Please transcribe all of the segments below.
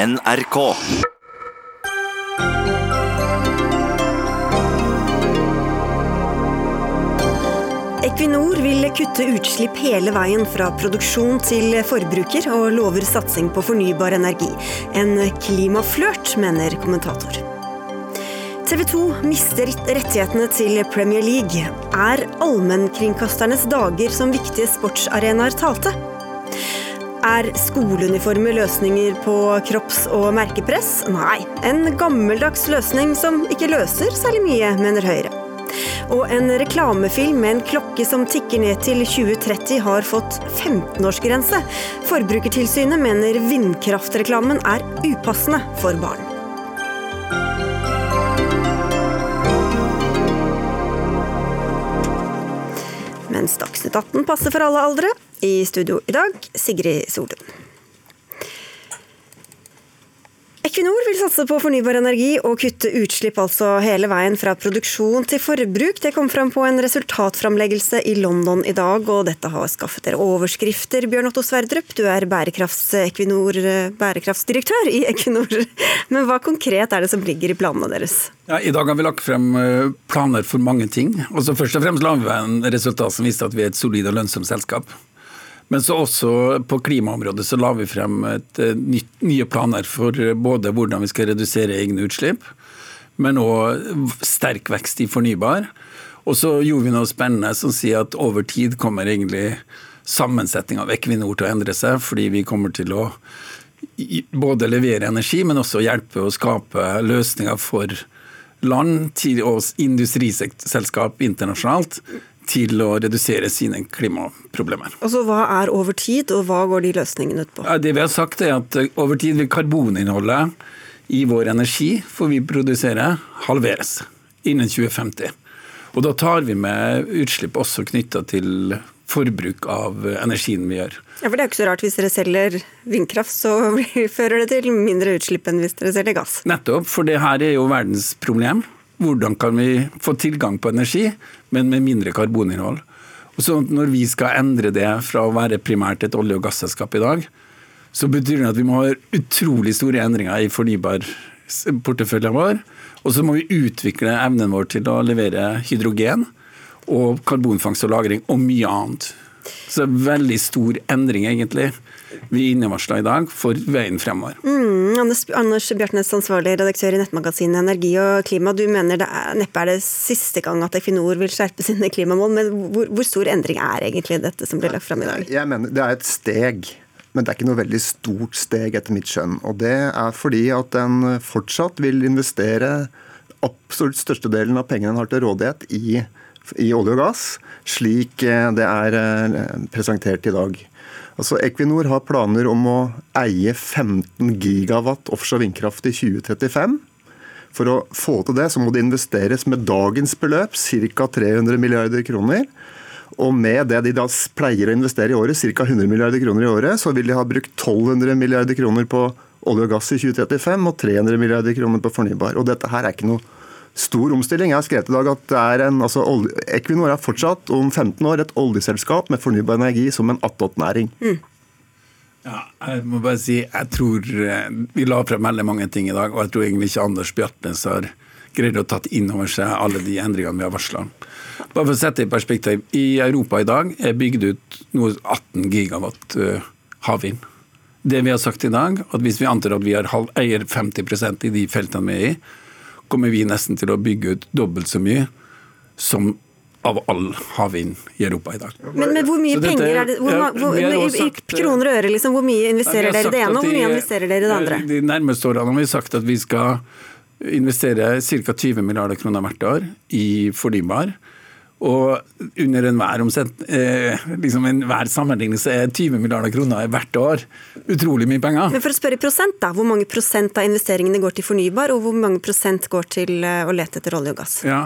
NRK. Equinor vil kutte utslipp hele veien fra produksjon til forbruker, og lover satsing på fornybar energi. En klimaflørt, mener kommentator. TV 2 mister rettighetene til Premier League. Er allmennkringkasternes dager som viktige sportsarenaer talte? Er skoleuniformer løsninger på kropps- og merkepress? Nei, en gammeldags løsning som ikke løser særlig mye, mener Høyre. Og en reklamefilm med en klokke som tikker ned til 2030 har fått 15-årsgrense. Forbrukertilsynet mener vindkraftreklamen er upassende for barn. Mens Dagsnytt 18 passer for alle aldre. I studio i dag, Sigrid Solund. Equinor vil satse på fornybar energi og kutte utslipp altså hele veien fra produksjon til forbruk. Det kom fram på en resultatframleggelse i London i dag, og dette har skaffet dere overskrifter. Bjørn Otto Sverdrup, du er bærekraftsdirektør i Equinor. Men hva konkret er det som ligger i planene deres? Ja, I dag har vi lagt frem eh, planer for mange ting. Altså Først og fremst la vi en resultat som viste at vi er et solid og lønnsomt selskap. Men så også på klimaområdet så la vi frem et, eh, nytt, nye planer for eh, både hvordan vi skal redusere egne utslipp, men òg sterk vekst i fornybar. Og så gjorde vi noe spennende som sier at over tid kommer egentlig sammensetninga av Equinor til å endre seg, fordi vi kommer til å både levere energi, men også hjelpe å skape løsninger for land og industriselskap internasjonalt til å redusere sine klimaproblemer. Altså, Hva er over tid, og hva går de løsningene ut på? Ja, det vi har sagt er at eh, Over tid vil karboninnholdet i vår energi for vi produserer, halveres innen 2050. Og Da tar vi med utslipp også knytta til forbruk av energien vi gjør. Ja, for Det er jo ikke så rart hvis dere selger vindkraft, så fører det til mindre utslipp enn hvis dere selger gass. Nettopp, for det her er jo verdens problem. Hvordan kan vi få tilgang på energi, men med mindre karboninnhold? Og så Når vi skal endre det fra å være primært et olje- og gasselskap i dag, så betyr det at vi må ha utrolig store endringer i fornybarporteføljen vår. Og så må vi utvikle evnen vår til å levere hydrogen og karbonfangst og -lagring og mye annet. Så det er veldig stor endring, egentlig, vi innevarsla i dag for veien fremover. Mm, Anders, Anders Bjartnes, ansvarlig redaktør i nettmagasinet Energi og klima. Du mener det er, neppe er det siste gang at Equinor vil skjerpe sine klimamål, men hvor, hvor stor endring er egentlig dette som blir lagt fram i dag? Jeg mener Det er et steg. Men det er ikke noe veldig stort steg, etter mitt skjønn. Og det er fordi at den fortsatt vil investere absolutt størstedelen av pengene en har til rådighet i, i olje og gass, slik det er eh, presentert i dag. Altså Equinor har planer om å eie 15 gigawatt offshore vindkraft i 2035. For å få til det, så må det investeres med dagens beløp, ca. 300 milliarder kroner. Og med det de da pleier å investere i året, ca. 100 milliarder kroner i året, så vil de ha brukt 1200 milliarder kroner på olje og gass i 2035 og 300 milliarder kroner på fornybar. Og dette her er ikke noe stor omstilling. Jeg har skrevet i dag at det er en, altså, Equinor er fortsatt om 15 år et oljeselskap med fornybar energi som en attåtnæring. Mm. Ja, jeg må bare si, jeg tror eh, Vi la frem veldig mange ting i dag, og jeg tror egentlig ikke Anders Bjartnes har greid å tatt inn over seg alle de endringene vi har varsla. Bare for å sette det i perspektiv. I Europa i dag er bygd ut noe 18 gigawatt eh, havvind. Det vi har sagt i dag, at hvis vi antar at vi har eier 50% i de feltene vi er i, kommer vi nesten til å bygge ut dobbelt så mye som av all havvind i Europa i dag. Men, men hvor mye dette, penger er det hvor, ja, hvor, hvor, sagt, I kroner og øre, liksom, hvor mye investerer dere i det ene, og hvor mye investerer dere i det andre? De nærmeste årene har vi sagt at vi skal investere ca. 20 milliarder kroner hvert år i fornybar. Og under enhver eh, liksom enhver sammenligning så er 20 milliarder kroner hvert år utrolig mye penger. Men for å spørre i prosent, da. Hvor mange prosent av investeringene går til fornybar, og hvor mange prosent går til eh, å lete etter olje og gass? Ja,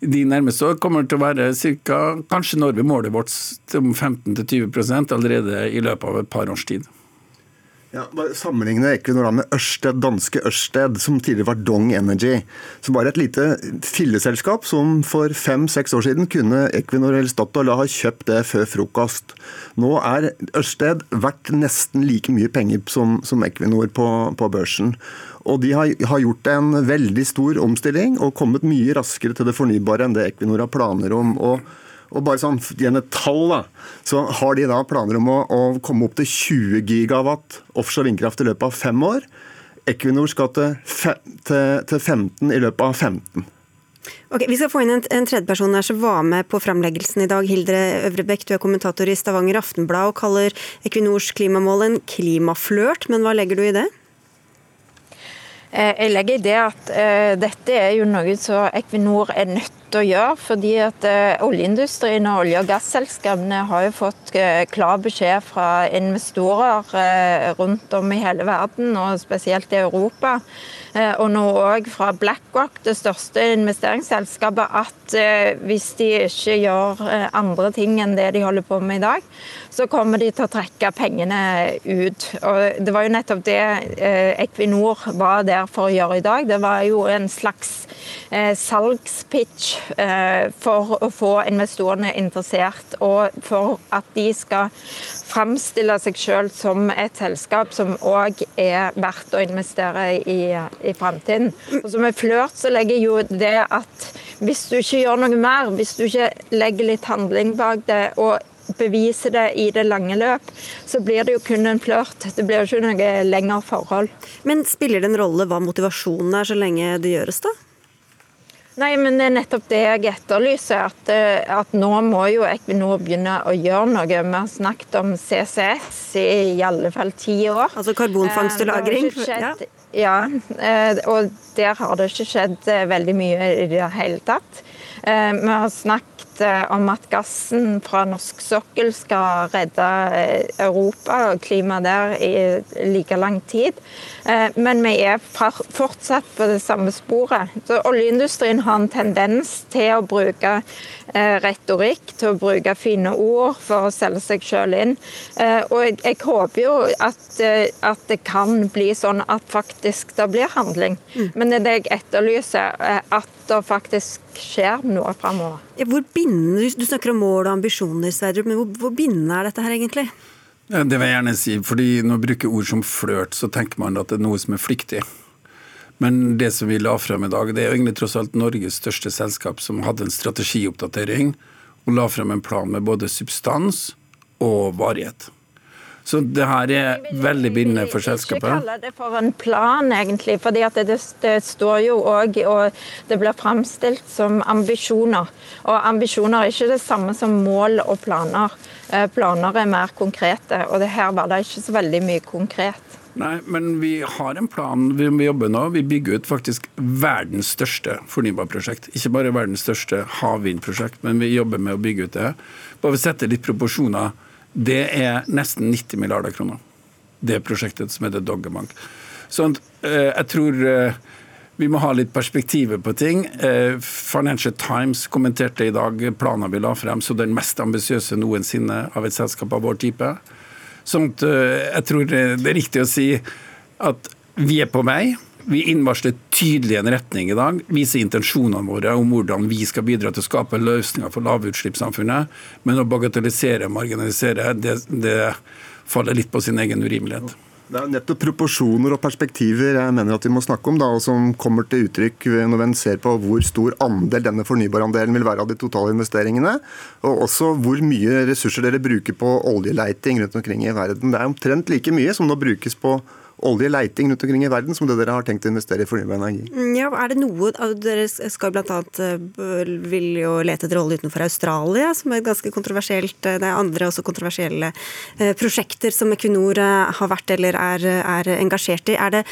De nærmeste år kommer til å være ca. Kanskje når vi måler vårt om 15-20% allerede i løpet av et par års tid. Ja, bare Sammenligne Equinor med Ørsted, danske Ørsted, som tidligere var Dong Energy. Som var et lite filleselskap som for fem-seks år siden kunne Equinor eller Statoil ha kjøpt det før frokost. Nå er Ørsted verdt nesten like mye penger som, som Equinor på, på børsen. Og de har, har, gjort en veldig stor omstilling og kommet mye raskere til det fornybare enn det Equinor har planer om. og og bare sånn, Gjennom et tall da, så har de da planer om å, å komme opp til 20 gigawatt offshore vindkraft i løpet av fem år. Equinor skal til, fe, til, til 15 i løpet av 15. Ok, Vi skal få inn en, en tredjeperson her som var med på framleggelsen i dag. Hildre Øvrebekk, du er kommentator i Stavanger Aftenblad og kaller Equinors klimamål en klimaflørt. Men hva legger du i det? Eh, jeg legger i det at uh, dette er jo noe som Equinor er nødt til å gjøre. Fordi at uh, oljeindustrien og olje- og gasselskapene har jo fått uh, klar beskjed fra investorer rundt om i hele verden, og spesielt i Europa, og nå òg fra BlackRock, det største investeringsselskapet, at hvis de ikke gjør andre ting enn det de holder på med i dag, så kommer de til å trekke pengene ut. Og Det var jo nettopp det Equinor var der for å gjøre i dag. Det var jo en slags eh, salgspitch eh, for å få investorene interessert, og for at de skal framstille seg selv som et selskap som òg er verdt å investere i i framtiden. Og som en flørt så legger jo det at hvis du ikke gjør noe mer, hvis du ikke legger litt handling bak det, og beviser det i det lange løp, så blir det jo kun en flørt. Det blir jo ikke noe lengre forhold. Men spiller det en rolle hva motivasjonen er, så lenge det gjøres, da? Nei, men det er nettopp det jeg etterlyser. At, eh, at nå må jo Equinor begynne å gjøre noe. Vi har snakket om CCS i i alle fall ti år. Altså karbonfangst og eh, lagring? Ja. ja, eh, og der har det ikke skjedd veldig mye i det hele tatt. Vi har snakket om at gassen fra norsk sokkel skal redde Europa og klimaet der i like lang tid. Eh, men vi er fortsatt på det samme sporet. Så Oljeindustrien har en tendens til å bruke eh, retorikk, til å bruke fine ord for å selge seg selv inn. Eh, og jeg, jeg håper jo at, at, det kan bli sånn at faktisk det blir handling. Mm. Men det er det jeg etterlyser, at det faktisk skjer noe framover. Ja, du snakker om mål og ambisjoner, Sverdrup, men hvor, hvor bindende er dette her egentlig? Ja, det vil jeg gjerne si. fordi Når man bruker ord som flørt, så tenker man at det er noe som er flyktig. Men det som vi la frem i dag, det er egentlig tross alt Norges største selskap som hadde en strategioppdatering og la frem en plan med både substans og varighet. Så det her er veldig bindende for selskapet. Jeg kaller det for en plan, egentlig. For det, det, står jo òg, og det blir framstilt som ambisjoner. Og ambisjoner er ikke det samme som mål og planer. Eh, planer er mer konkrete, og det her var det ikke så veldig mye konkret. Nei, men vi har en plan vi jobber nå. Vi bygger ut faktisk verdens største fornybarprosjekt. Ikke bare verdens største havvindprosjekt, men vi jobber med å bygge ut det. Bare vi setter sette litt proporsjoner det er nesten 90 milliarder kroner. Det prosjektet som heter Doggerbank. Så eh, jeg tror eh, vi må ha litt perspektiver på ting. Eh, Financial Times kommenterte i dag planen vi la frem så den mest ambisiøse noensinne av et selskap av vår type. Sånn jeg tror det er riktig å si at vi er på vei. Vi innvarsler tydelig en retning i dag, viser intensjonene våre om hvordan vi skal bidra til å skape løsninger for lavutslippssamfunnet. Men å bagatellisere og marginalisere, det, det faller litt på sin egen urimelighet. Det er nettopp proporsjoner og perspektiver jeg mener at vi må snakke om, da, og som kommer til uttrykk når en ser på hvor stor andel denne fornybarandelen vil være av de totale investeringene. Og også hvor mye ressurser dere bruker på oljeleiting rundt omkring i verden. Det er omtrent like mye som nå brukes på oljeleiting rundt omkring i verden som det dere har tenkt å investere i fornybar energi. Mm, ja, er det noe, Dere skal bl.a. Eh, vil jo lete etter olje utenfor Australia, som er ganske kontroversielt. Eh, det er andre også kontroversielle eh, prosjekter som Equinor har vært eller er, er engasjert i. Er det,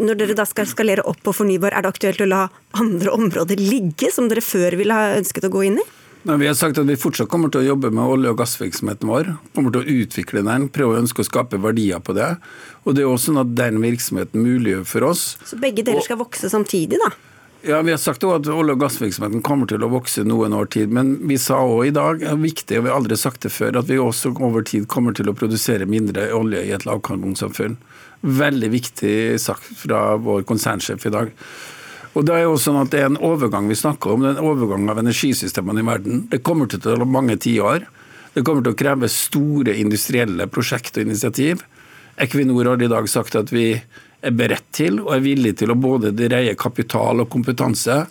når dere da skal skalere opp på fornybar, er det aktuelt å la andre områder ligge, som dere før ville ha ønsket å gå inn i? Nei, vi har sagt at vi fortsatt kommer til å jobbe med olje- og gassvirksomheten vår. Kommer til å utvikle den, prøve å ønske å skape verdier på det. Og det er også sånn at den virksomheten muliggjør for oss Så begge deler skal vokse samtidig, da? Ja, Vi har sagt at olje- og gassvirksomheten kommer til å vokse noen år tid. Men vi sa òg i dag, er viktig, og vi har aldri sagt det før, at vi også over tid kommer til å produsere mindre olje i et lavkarbonsamfunn. Veldig viktig sagt fra vår konsernsjef i dag. Og Det er jo sånn at det er en overgang vi snakker om, det er en overgang av energisystemene i verden. Det kommer til å ta mange tiår. Det kommer til å kreve store industrielle prosjekt og initiativ. Equinor har i dag sagt at vi er beredt til og er villig til å både dreie kapital og kompetanse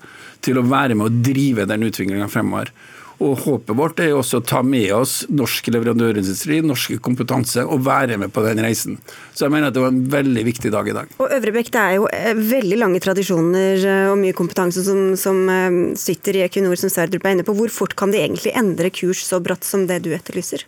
til å være med å drive den utviklinga fremover. Og Håpet vårt er jo også å ta med oss norsk leverandørindustri, norsk kompetanse, og være med på den reisen. Så jeg mener at det var en veldig viktig dag i dag. Og Øvrebekk, det er jo eh, veldig lange tradisjoner eh, og mye kompetanse som, som eh, sitter i Equinor, som Sverdrup er inne på. Hvor fort kan de egentlig endre kurs så bratt som det du etterlyser?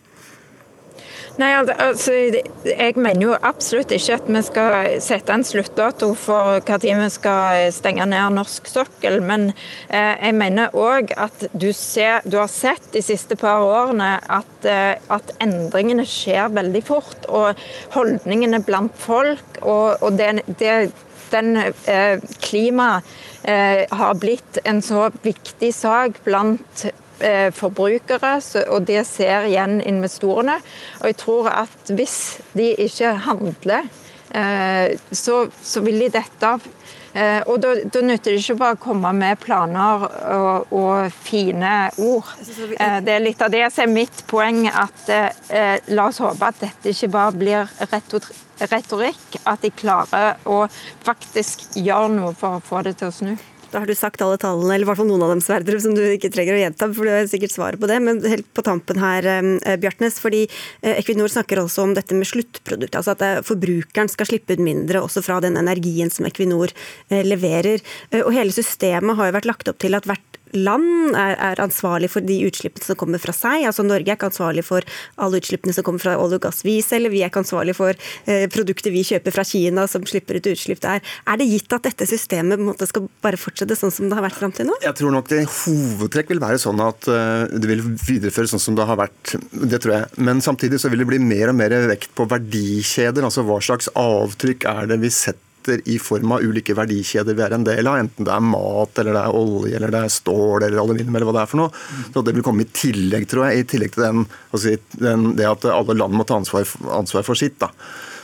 Nei, altså, Jeg mener jo absolutt ikke at vi skal sette en sluttdato for når vi skal stenge ned norsk sokkel. Men eh, jeg mener òg at du, ser, du, har sett de siste par årene at, eh, at, endringene skjer veldig fort. Og holdningene blant folk og, og det, det, den eh, klima eh, har blitt en så viktig sak blant forbrukere, og det ser igjen investorene. Og jeg tror at hvis de ikke handler, eh, så, så vil de dette av. Eh, og da, da, nytter det ikke bare å komme med planer og, og, fine ord. Det er litt av det som er mitt poeng. at eh, La oss håpe at dette ikke bare blir retorikk. At de klarer å faktisk gjøre noe for å få det til å snu. Da har du sagt alle tallene, eller i hvert fall noen av dem, Sverdrup, som du ikke trenger å gjenta, for du har sikkert svaret på det. Men helt på tampen her, eh, Bjartnes, fordi eh, Equinor snakker også om dette med sluttprodukt. Altså at eh, forbrukeren skal slippe ut mindre også fra den energien som Equinor leverer. Og hele systemet har jo vært lagt opp til at hvert land er, er, ansvarlig for de utslippene som kommer fra seg. Altså Norge er ikke ansvarlig for alle utslippene som kommer fra olje og gass vi selger. Vi er ikke ansvarlig for eh, produkter vi kjøper fra Kina som slipper ut utslipp der. Er det gitt at dette systemet på en måte skal bare fortsette sånn som det har vært fram til nå? Jeg tror nok det hovedtrekk vil være sånn at uh, det vil videreføres sånn som det har vært. Det tror jeg. Men samtidig så vil det bli mer og mer vekt på verdikjeder. Altså hva slags avtrykk er det vi setter sitter i form av ulike verdikjeder vi er en del av, enten det er mat, eller det er olje, eller det er stål eller aluminium, eller hva det er for noe. Så Det vil komme i tillegg, tror jeg, i tillegg til den, altså den, det at alle land må ta ansvar, ansvar for sitt. da.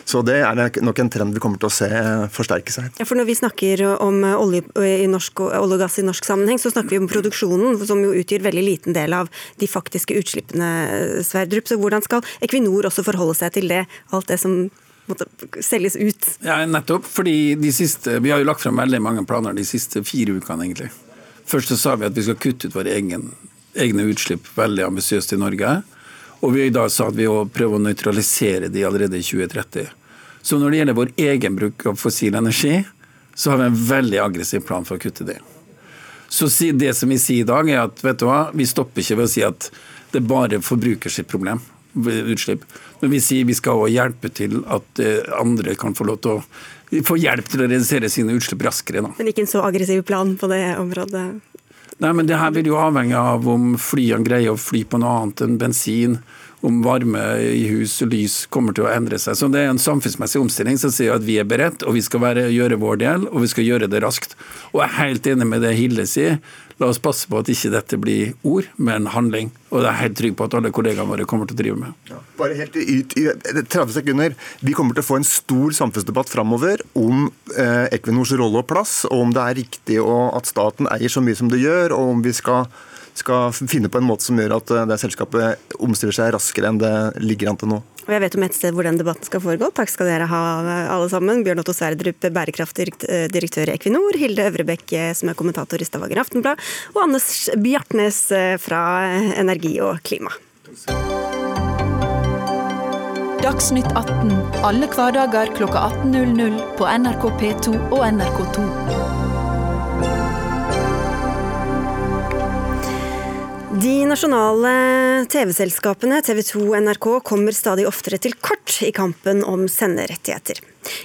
Så Det er nok en trend vi kommer til å se forsterke seg. Ja, for Når vi snakker om olje, norsk, olje, og gass i norsk sammenheng, så snakker vi om produksjonen, som jo utgjør veldig liten del av de faktiske utslippene. Sverdrup. Så Hvordan skal Equinor også forholde seg til det, alt det som måtte selges ut? Ja, nettopp. fordi de siste, Vi har jo lagt frem veldig mange planer de siste fire ukene. egentlig. Først så sa vi at vi skal kutte ut våre egen, egne utslipp veldig ambisiøst i Norge. Og vi da sa at vi prøver å nøytralisere de allerede i 2030. Så når det gjelder vår egen bruk av fossil energi, så har vi en veldig aggressiv plan for å kutte det. Så det som vi sier i dag, er at vet du hva, vi stopper ikke ved å si at det bare forbruker sitt problem utslipp. Men vi sier vi skal også hjelpe til at eh, andre kan få lov til å få hjelp til å redusere sine utslipp raskere. Da. Men ikke en så aggressiv plan på det området? Nei, men det her vil jo avhenge av om flyene greier å fly på noe annet enn bensin. Om varme i hus og lys kommer til å endre seg. Så Det er en samfunnsmessig omstilling som sier at vi er beredt, og vi skal være, gjøre vår del, og vi skal gjøre det raskt. Og Jeg er helt enig med det Hilde sier. La oss passe på at ikke dette blir ord, men handling. Og det er helt trygg på at alle kollegaene våre kommer til å drive med. Ja, bare helt ut i, 30 sekunder. Vi kommer til å få en stor samfunnsdebatt framover om eh, Equinors rolle og plass, og om det er riktig at staten eier så mye som det gjør, og om vi skal skal finne på en måte som gjør at eh, det selskapet omstiller seg raskere enn det ligger an til nå. Og jeg vet om et sted hvor den debatten skal foregå. Takk skal dere ha alle sammen. Bjørn Otto Sverdrup, bærekraftdirektør i Equinor, Hilde Øvrebekk, eh, som er kommentator i Stavanger Aftenblad, og Anders Bjartnes eh, fra Energi og klima. Dagsnytt 18 alle hverdager kl 18.00 på NRK P2 og NRK2. De nasjonale TV-selskapene TV 2 og NRK kommer stadig oftere til kort i kampen om senderettigheter.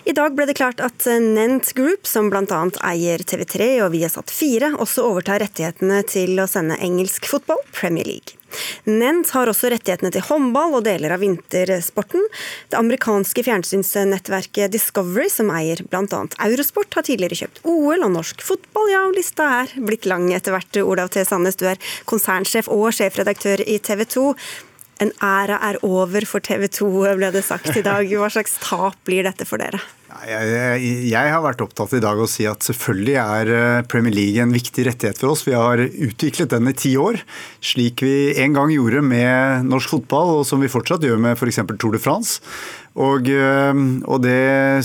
I dag ble det klart at Nent Group, som bl.a. eier TV3 og Viasat 4, også overtar rettighetene til å sende engelsk fotball, Premier League. Nent har også rettighetene til håndball og deler av vintersporten. Det amerikanske fjernsynsnettverket Discovery, som eier bl.a. Eurosport, har tidligere kjøpt OL og norsk fotball. Ja, og lista er blitt lang etter hvert. Olav T. Sandnes, du er konsernsjef og sjefredaktør i TV 2. En æra er over for TV 2, ble det sagt i dag. Hva slags tap blir dette for dere? Jeg, jeg, har vært opptatt i dag å si at selvfølgelig er eh, Premier League en viktig rettighet for oss. Vi har utviklet den i ti år, slik vi en gang gjorde med norsk fotball, og som vi fortsatt gjør med f.eks. Tour de France. Og, eh, og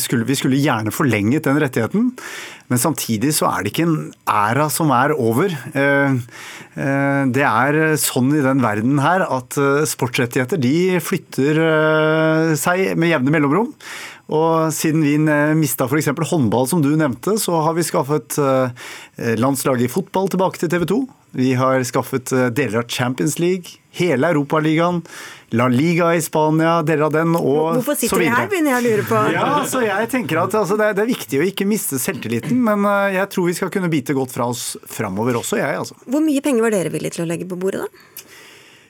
skulle, vi skulle gjerne forlenget den rettigheten. Men samtidig så er det ikke en æra som er over. Eh, det er sånn i den verden her at sportsrettigheter de flytter seg med jevne mellomrom. Og siden vi mista f.eks. håndball, som du nevnte, så har vi skaffet eh, landslaget i fotball tilbake til TV 2. Vi har skaffet eh, deler av Champions League, hele Europaligaen, La Liga i Spania, deler av den og Hvorfor sitter vi her, begynner jeg å lure på. Ja, så jeg tenker at altså, det, er, det, er, viktig å ikke miste selvtilliten, men eh, jeg tror vi skal kunne bite godt fra oss framover også, jeg. Altså. Hvor mye penger var dere villige til å legge på bordet, da?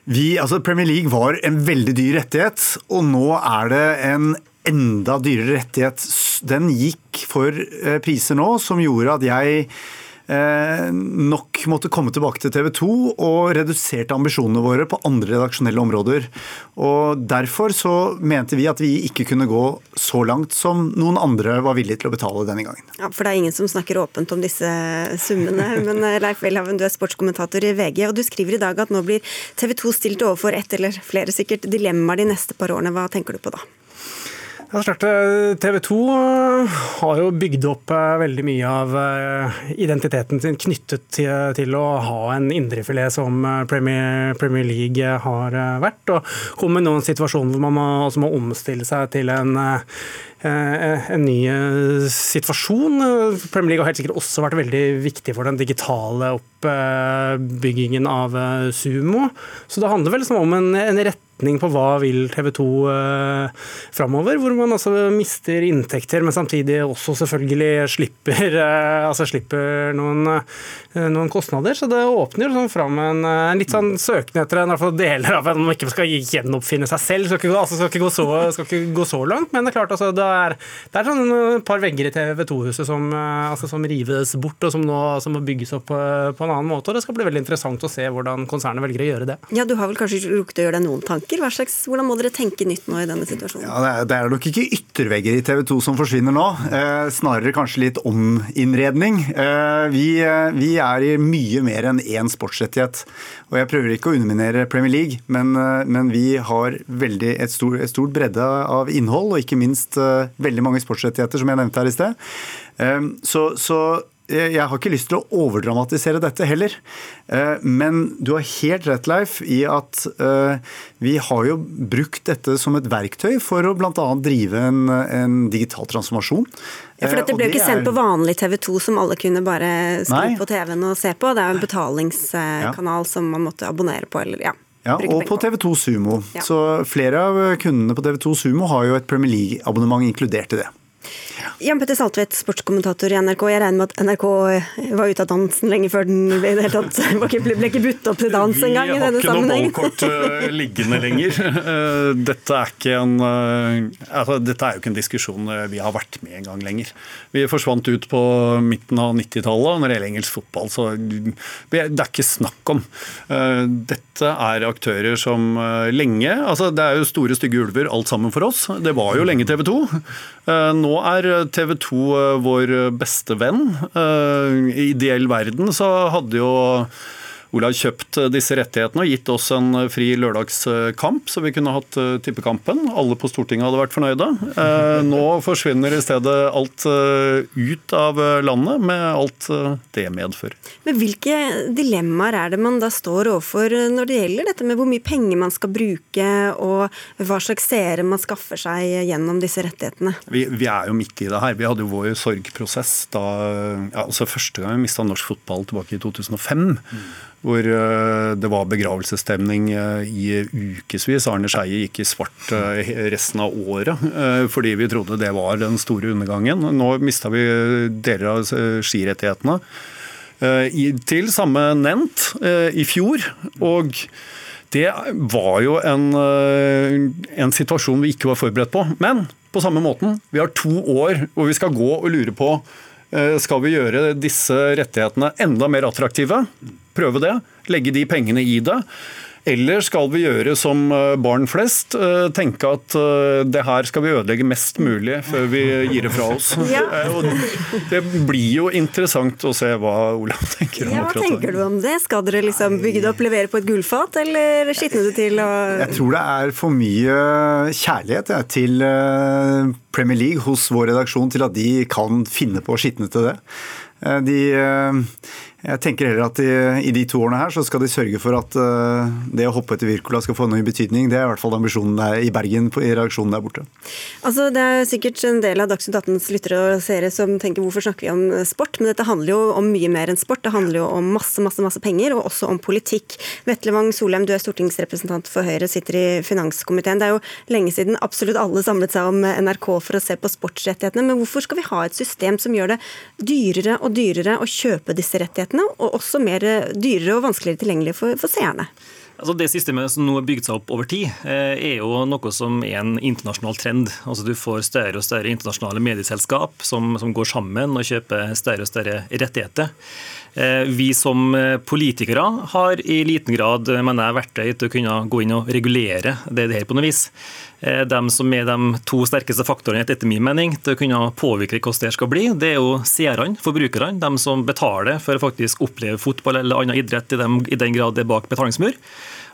Vi, altså Premier League var en veldig dyr rettighet, og nå er det en enda dyrere rettighet. Den gikk for eh, priser nå som gjorde at jeg eh, nok måtte komme tilbake til TV 2 og reduserte ambisjonene våre på andre redaksjonelle områder. Og Derfor så mente vi at vi ikke kunne gå så langt som noen andre var villige til å betale denne gangen. Ja, For det er ingen som snakker åpent om disse summene. Men eh, Leif Welhaven, du er sportskommentator i VG, og du skriver i dag at nå blir TV 2 stilt overfor ett eller flere sikkert dilemmaer de neste par årene. Hva tenker du på da? Ja, TV 2 eh, har jo bygd opp eh, veldig mye av eh, identiteten sin knyttet til, å ha en indrefilet som Premier, Premier, League har vært. Og kommer nå en situasjon hvor man må, må omstille seg til en en ny situasjon. Premier League har helt sikkert også vært veldig viktig for den digitale oppbyggingen av Sumo. Så det handler vel om en, en rett retning på hva vil TV 2 eh, framover, hvor man altså mister inntekter, men samtidig også selvfølgelig slipper, eh, altså slipper noen, eh, noen, kostnader. Så det åpner sånn fram en, en litt sånn søken etter en, deler av en man ikke skal gjenoppfinne seg selv. Skal ikke, altså, skal ikke, gå, så, skal ikke gå så langt, men det er klart altså, det er, det er sånn et par vegger i TV 2-huset som, altså, som, rives bort, og som nå som må bygges opp på, på en annen måte. og Det skal bli veldig interessant å se hvordan konsernet velger å gjøre det. Ja, Du har vel kanskje rukket å gjøre deg noen tanker? Tanker? Slags, hvordan må dere tenke nytt nå i denne situasjonen? Ja, det, er, nok ikke yttervegger i TV 2 som forsvinner nå. Eh, snarere kanskje litt ominnredning. Eh, vi, eh, vi, er i mye mer enn én sportsrettighet. Og jeg prøver ikke å underminere Premier League, men, eh, men vi har veldig et, stor, et stort bredde av innhold, og ikke minst eh, veldig mange sportsrettigheter, som jeg nevnte her i sted. Så, så jeg har ikke lyst til å overdramatisere dette heller. Eh, men du har helt rett, Leif, i at eh, vi har jo brukt dette som et verktøy for å bl.a. drive en, en, digital transformasjon. Ja, For dette ble jo ikke sendt på vanlig TV 2 som alle kunne bare skru på TV-en og se på. Det er jo en betalingskanal ja. som man måtte abonnere på. eller ja. Ja, og på TV2 Sumo. Ja. Så flere av kundene på TV2 Sumo har jo et Premier League-abonnement inkludert i det. Jan Petter Saltvedt, sportskommentator i NRK. Jeg regner med at NRK var ute av dansen lenge før den ble, det tatt, ble ikke budt opp til dans engang? Vi har ikke noe ballkort uh, liggende lenger. Uh, dette, er ikke en, uh, altså, dette er jo ikke en diskusjon vi har vært med en gang lenger. Vi forsvant ut på midten av 90-tallet. Når det gjelder engelsk fotball, så det er ikke snakk om. Dette er aktører som lenge altså Det er jo store, stygge ulver alt sammen for oss. Det var jo lenge TV 2. Nå er TV 2 eh, vår beste venn. Eh, I ideell verden så hadde jo Olav kjøpt eh, disse rettighetene og gitt oss en eh, fri lørdagskamp, så vi kunne hatt eh, tippekampen. Alle på Stortinget hadde vært fornøyde. Nå forsvinner i stedet alt ut av landet, med alt det medfører. Men Hvilke dilemmaer er det man da står overfor når det gjelder dette med hvor mye penger man skal bruke, og hva slags seere man skaffer seg gjennom disse rettighetene? Vi, vi er jo midt i det her. Vi hadde jo vår sorgprosess da ja, altså Første gang vi mista norsk fotball tilbake i 2005. Mm hvor eh, det var begravelsesstemning eh, i ukevis. Arne Skeie gikk i svart eh, resten av året fordi vi trodde det var den store undergangen. Nå mista vi deler av skirettighetene til samme nevnt i fjor. og Det var jo en, en situasjon vi ikke var forberedt på. Men på samme måten, vi har to år hvor vi skal gå og lure på skal vi gjøre disse rettighetene enda mer attraktive. Prøve det. Legge de pengene i det. Eller skal vi gjøre som eh, barn flest, eh, tenke at eh, det her skal vi ødelegge mest mulig før vi gir det fra oss? Ja. Det blir jo interessant å se hva Olav tenker om ja, Hva tenker du om det? Skal dere liksom bygge det opp, levere på et gullfat, eller skitne det til? Og... Jeg tror det er for mye kjærlighet ja, til Premier League hos vår redaksjon til at de kan finne på å skitne til det. De jeg tenker heller at i, i, de to årene her så skal de sørge for at uh, det å hoppe etter Wirkola skal få noe betydning. Det er i hvert fall ambisjonen der, i Bergen på, i reaksjonen der borte. Altså, det er sikkert en del av Dagsnytt 18s lyttere og seere som tenker hvorfor snakker vi om sport? Men dette handler jo om mye mer enn sport. Det handler jo om masse, masse, masse penger, og også om politikk. Vetle Wang Solheim, du er stortingsrepresentant for Høyre, sitter i finanskomiteen. Det er jo lenge siden absolutt alle samlet seg om NRK for å se på sportsrettighetene. Men hvorfor skal vi ha et system som gjør det dyrere og dyrere å kjøpe disse rettighetene? Rettighetene, og også mer dyrere og vanskeligere tilgjengelig for, for seerne. Altså det systemet som nå har bygd seg opp over tid, eh, er jo noe som er en internasjonal trend. Altså Du får større og større internasjonale medieselskap som, som går sammen og kjøper større og større rettigheter. Eh, vi som politikere har i liten grad mener jeg, verktøy til å kunne gå inn og regulere det her på noe vis. Eh, de som er de to sterkeste faktorene etter min mening, til å kunne påvirke hvordan det skal bli, det er jo seerne, forbrukerne. De som betaler for å faktisk oppleve fotball eller annen idrett dem, i den grad det er bak betalingsmur.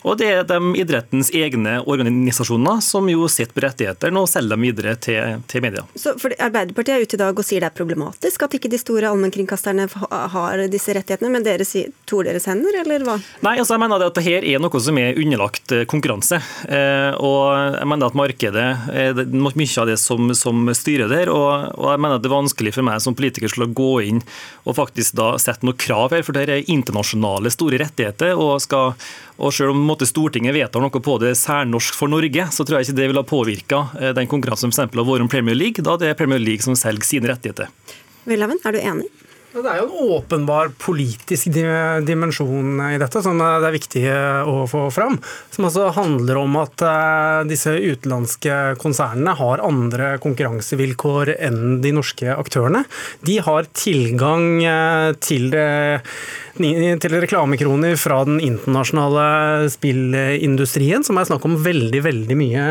Og det er de idrettens egne organisasjoner som jo sitter på rettighetene og selger dem videre til, til media. Så for Arbeiderpartiet er ute i dag og sier det er problematisk at ikke de store allmennkringkasterne har disse rettighetene, men dere toer deres hender, eller hva? Nei, altså jeg mener at dette er noe som er underlagt eh, konkurranse. Eh, og jeg mener at markedet er mye av det som, som styrer der. Og, jeg mener at det er vanskelig for meg som politiker til å gå inn og faktisk da sette noen krav her, for det er internasjonale store rettigheter. og skal og selv om måte, Stortinget vedtar noe på det særnorsk for Norge, så tror jeg ikke det vil ha påvirka eh, den konkurransen som har vært om Premier League, da det er Premier League som selger sine rettigheter. Velhaven, er du enig? Det er jo en åpenbar politisk dimensjon i dette som det er viktig å få fram. Som altså handler om at eh, disse utenlandske konsernene har andre konkurransevilkår enn de norske aktørene. De har tilgang til til til reklamekroner fra den internasjonale spillindustrien, som er snakk om veldig, veldig mye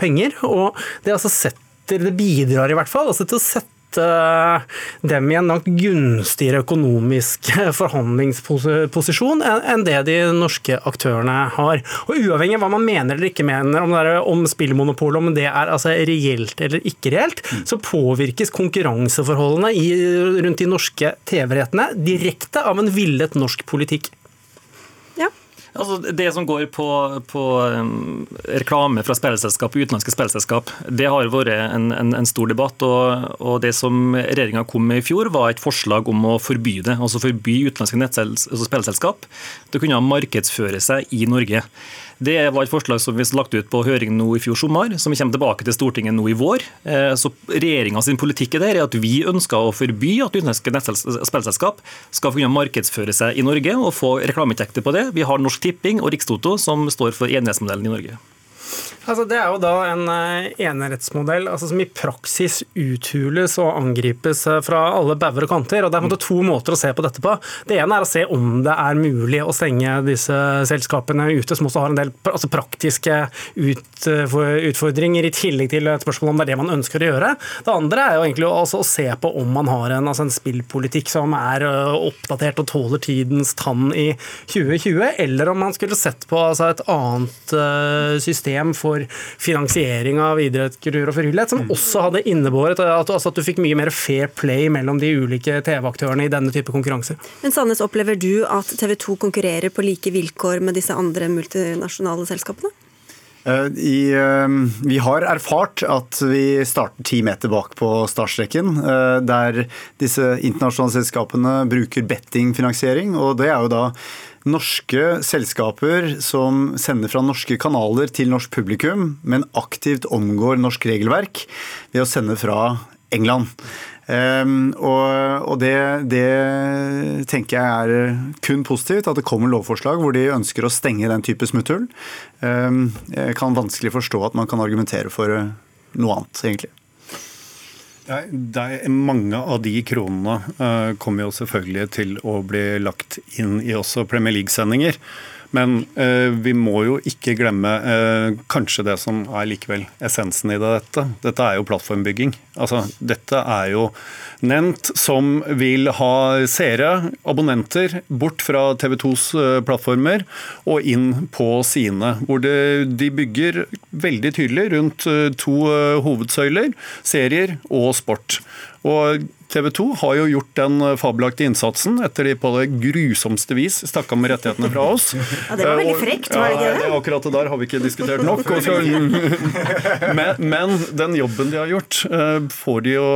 penger. Og det, altså setter, det bidrar i hvert fall altså til å sette Eh, dem i en langt gunstigere økonomisk forhandlingsposisjon enn det de norske aktørene har. Og Uavhengig av hva man mener eller ikke mener om, det om spillmonopolet, om det er altså reelt eller ikke reelt, så påvirkes konkurranseforholdene i, rundt de norske TV-rettene direkte av en villet norsk politikk. Altså, det som går på, på um, reklame fra spillselskap, utenlandske spillselskap, det har vært en, en, en stor debatt. Og, og det som regjeringa kom med i fjor, var et forslag om å forby det. Altså forby utenlandske altså spillselskap å kunne markedsføre seg i Norge. Det var et forslag som vi lagt ut på høring nå i fjor sommer, som kommer tilbake til Stortinget nå i vår. Eh, så sin politikk er der at vi ønsker å forby at utenlandske spillselskap skal kunne markedsføre seg i Norge og få reklameinntekter på det. Vi har Norsk Tipping og Rikstoto som står for enerettsmodellen i Norge. Altså, det er jo da en eh, enerettsmodell altså, som i praksis uthules og angripes eh, fra alle bauger og kanter. og Det er to måter å se på dette på. Det ene er å se om det er mulig å stenge disse selskapene ute, som også har en del altså, praktiske utfordringer, i tillegg til et spørsmål om det er det man ønsker å gjøre. Det andre er jo egentlig å se på om man har en, altså, en spillpolitikk som er eh, oppdatert og tåler tidens tann i 2020, eller om man skulle sett på altså, et annet system for for finansiering av idrett, kultur og frivillighet, som også hadde innebåret at, altså at du fikk mye mer fair play mellom de ulike TV-aktørene i denne type konkurranser. Men Sandnes, opplever du at TV 2 konkurrerer på like vilkår med disse andre multinasjonale selskapene? Eh, I, eh, vi har erfart at vi starter ti meter bak på startstreken, eh, der disse internasjonale selskapene bruker bettingfinansiering. og Det er jo da norske selskaper som sender fra norske kanaler til norsk publikum, men aktivt omgår norsk regelverk ved å sende fra England. Um, og, og det, det, tenker jeg er kun positivt, at det kommer lovforslag hvor de ønsker å stenge den type smutthull. Um, jeg kan vanskelig forstå at man kan argumentere for noe annet, egentlig. Er, mange av de kronene uh, kommer jo selvfølgelig til å bli lagt inn i også Premier League-sendinger. Men eh, vi må jo ikke glemme eh, kanskje det som er likevel essensen i dette. Dette er jo plattformbygging. Altså, dette er jo nevnt som vil ha seere, abonnenter, bort fra TV 2s eh, plattformer og inn på sine. Hvor det, de bygger veldig tydelig rundt eh, to eh, hovedsøyler, serier og sport. Og TV 2 har jo gjort den fabelaktige innsatsen etter de på det grusomste vis stakk av med rettighetene fra oss. Ja, Det var veldig eh, frekt, var det ikke det? Ja, akkurat det der har vi ikke diskutert nok. Men, men, den jobben de har gjort, eh, får de, jo,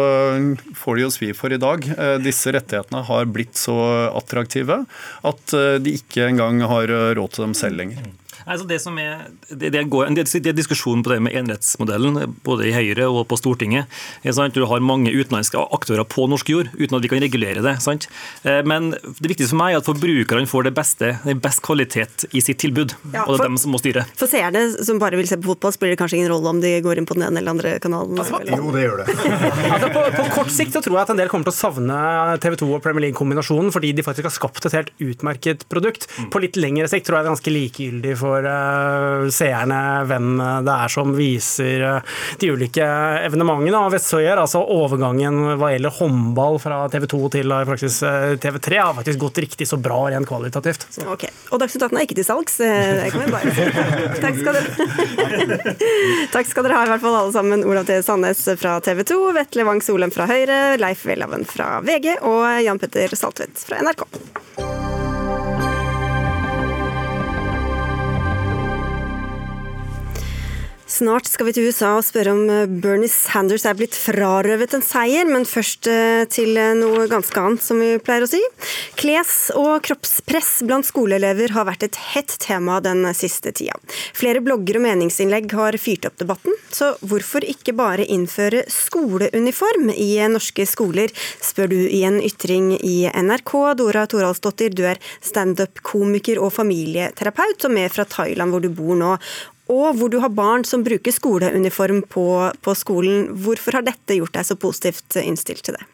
får de jo svi for i dag. Eh, disse rettighetene har blitt så attraktive at de ikke engang har råd til dem selv lenger. Altså det, som er, det, det, går, det, det er diskusjon på det med enerettsmodellen, både i Høyre og på Stortinget. Sant? Du har mange utenlandske aktører på norsk jord, uten at vi kan regulere det. Sant? Eh, men det viktigste for meg er at forbrukerne får det beste, det best kvalitet i sitt tilbud. Ja, for, og det er dem som må styre. For seerne som bare vil se på fotball, spiller det kanskje ingen rolle om de går inn på den ene eller andre kanalen? Altså, jo, det gjør det. altså, på, på, kort sikt så tror jeg at en del kommer til å savne TV 2 og Premier League-kombinasjonen, fordi de faktisk har skapt et helt utmerket produkt. På litt lengre sikt tror jeg det er ganske likegyldig for for uh, seerne hvem det er som viser uh, de ulike evenementene. Og Vestsøyer, altså overgangen hva gjelder håndball fra TV 2 til uh, TV 3, har faktisk gått riktig så bra rent kvalitativt. Så. Ok, Og Dagsnytt 18 er ikke til salgs, det kan vi bare si. Takk skal dere Takk skal dere ha, i hvert fall alle sammen. Olav T. Sandnes fra TV 2, Vetle Wang Solem fra Høyre, Leif Welhaven fra VG og Jan Petter Saltvedt fra NRK. Snart skal vi til USA og spørre om eh, Bernie Sanders er blitt frarøvet en seier, men først eh, til eh, noe ganske annet, som vi pleier å si. Kles- og kroppspress blant skoleelever har vært et hett tema den siste tida. Flere blogger og meningsinnlegg har fyrt opp debatten, så hvorfor ikke bare innføre skoleuniform i norske skoler, spør du i en ytring i NRK. Dora Toralsdottir, du er standup-komiker og familieterapeut, og med fra Thailand hvor du bor nå og hvor du har barn som bruker skoleuniform på, på skolen. Hvorfor har dette gjort deg så positivt innstilt til det?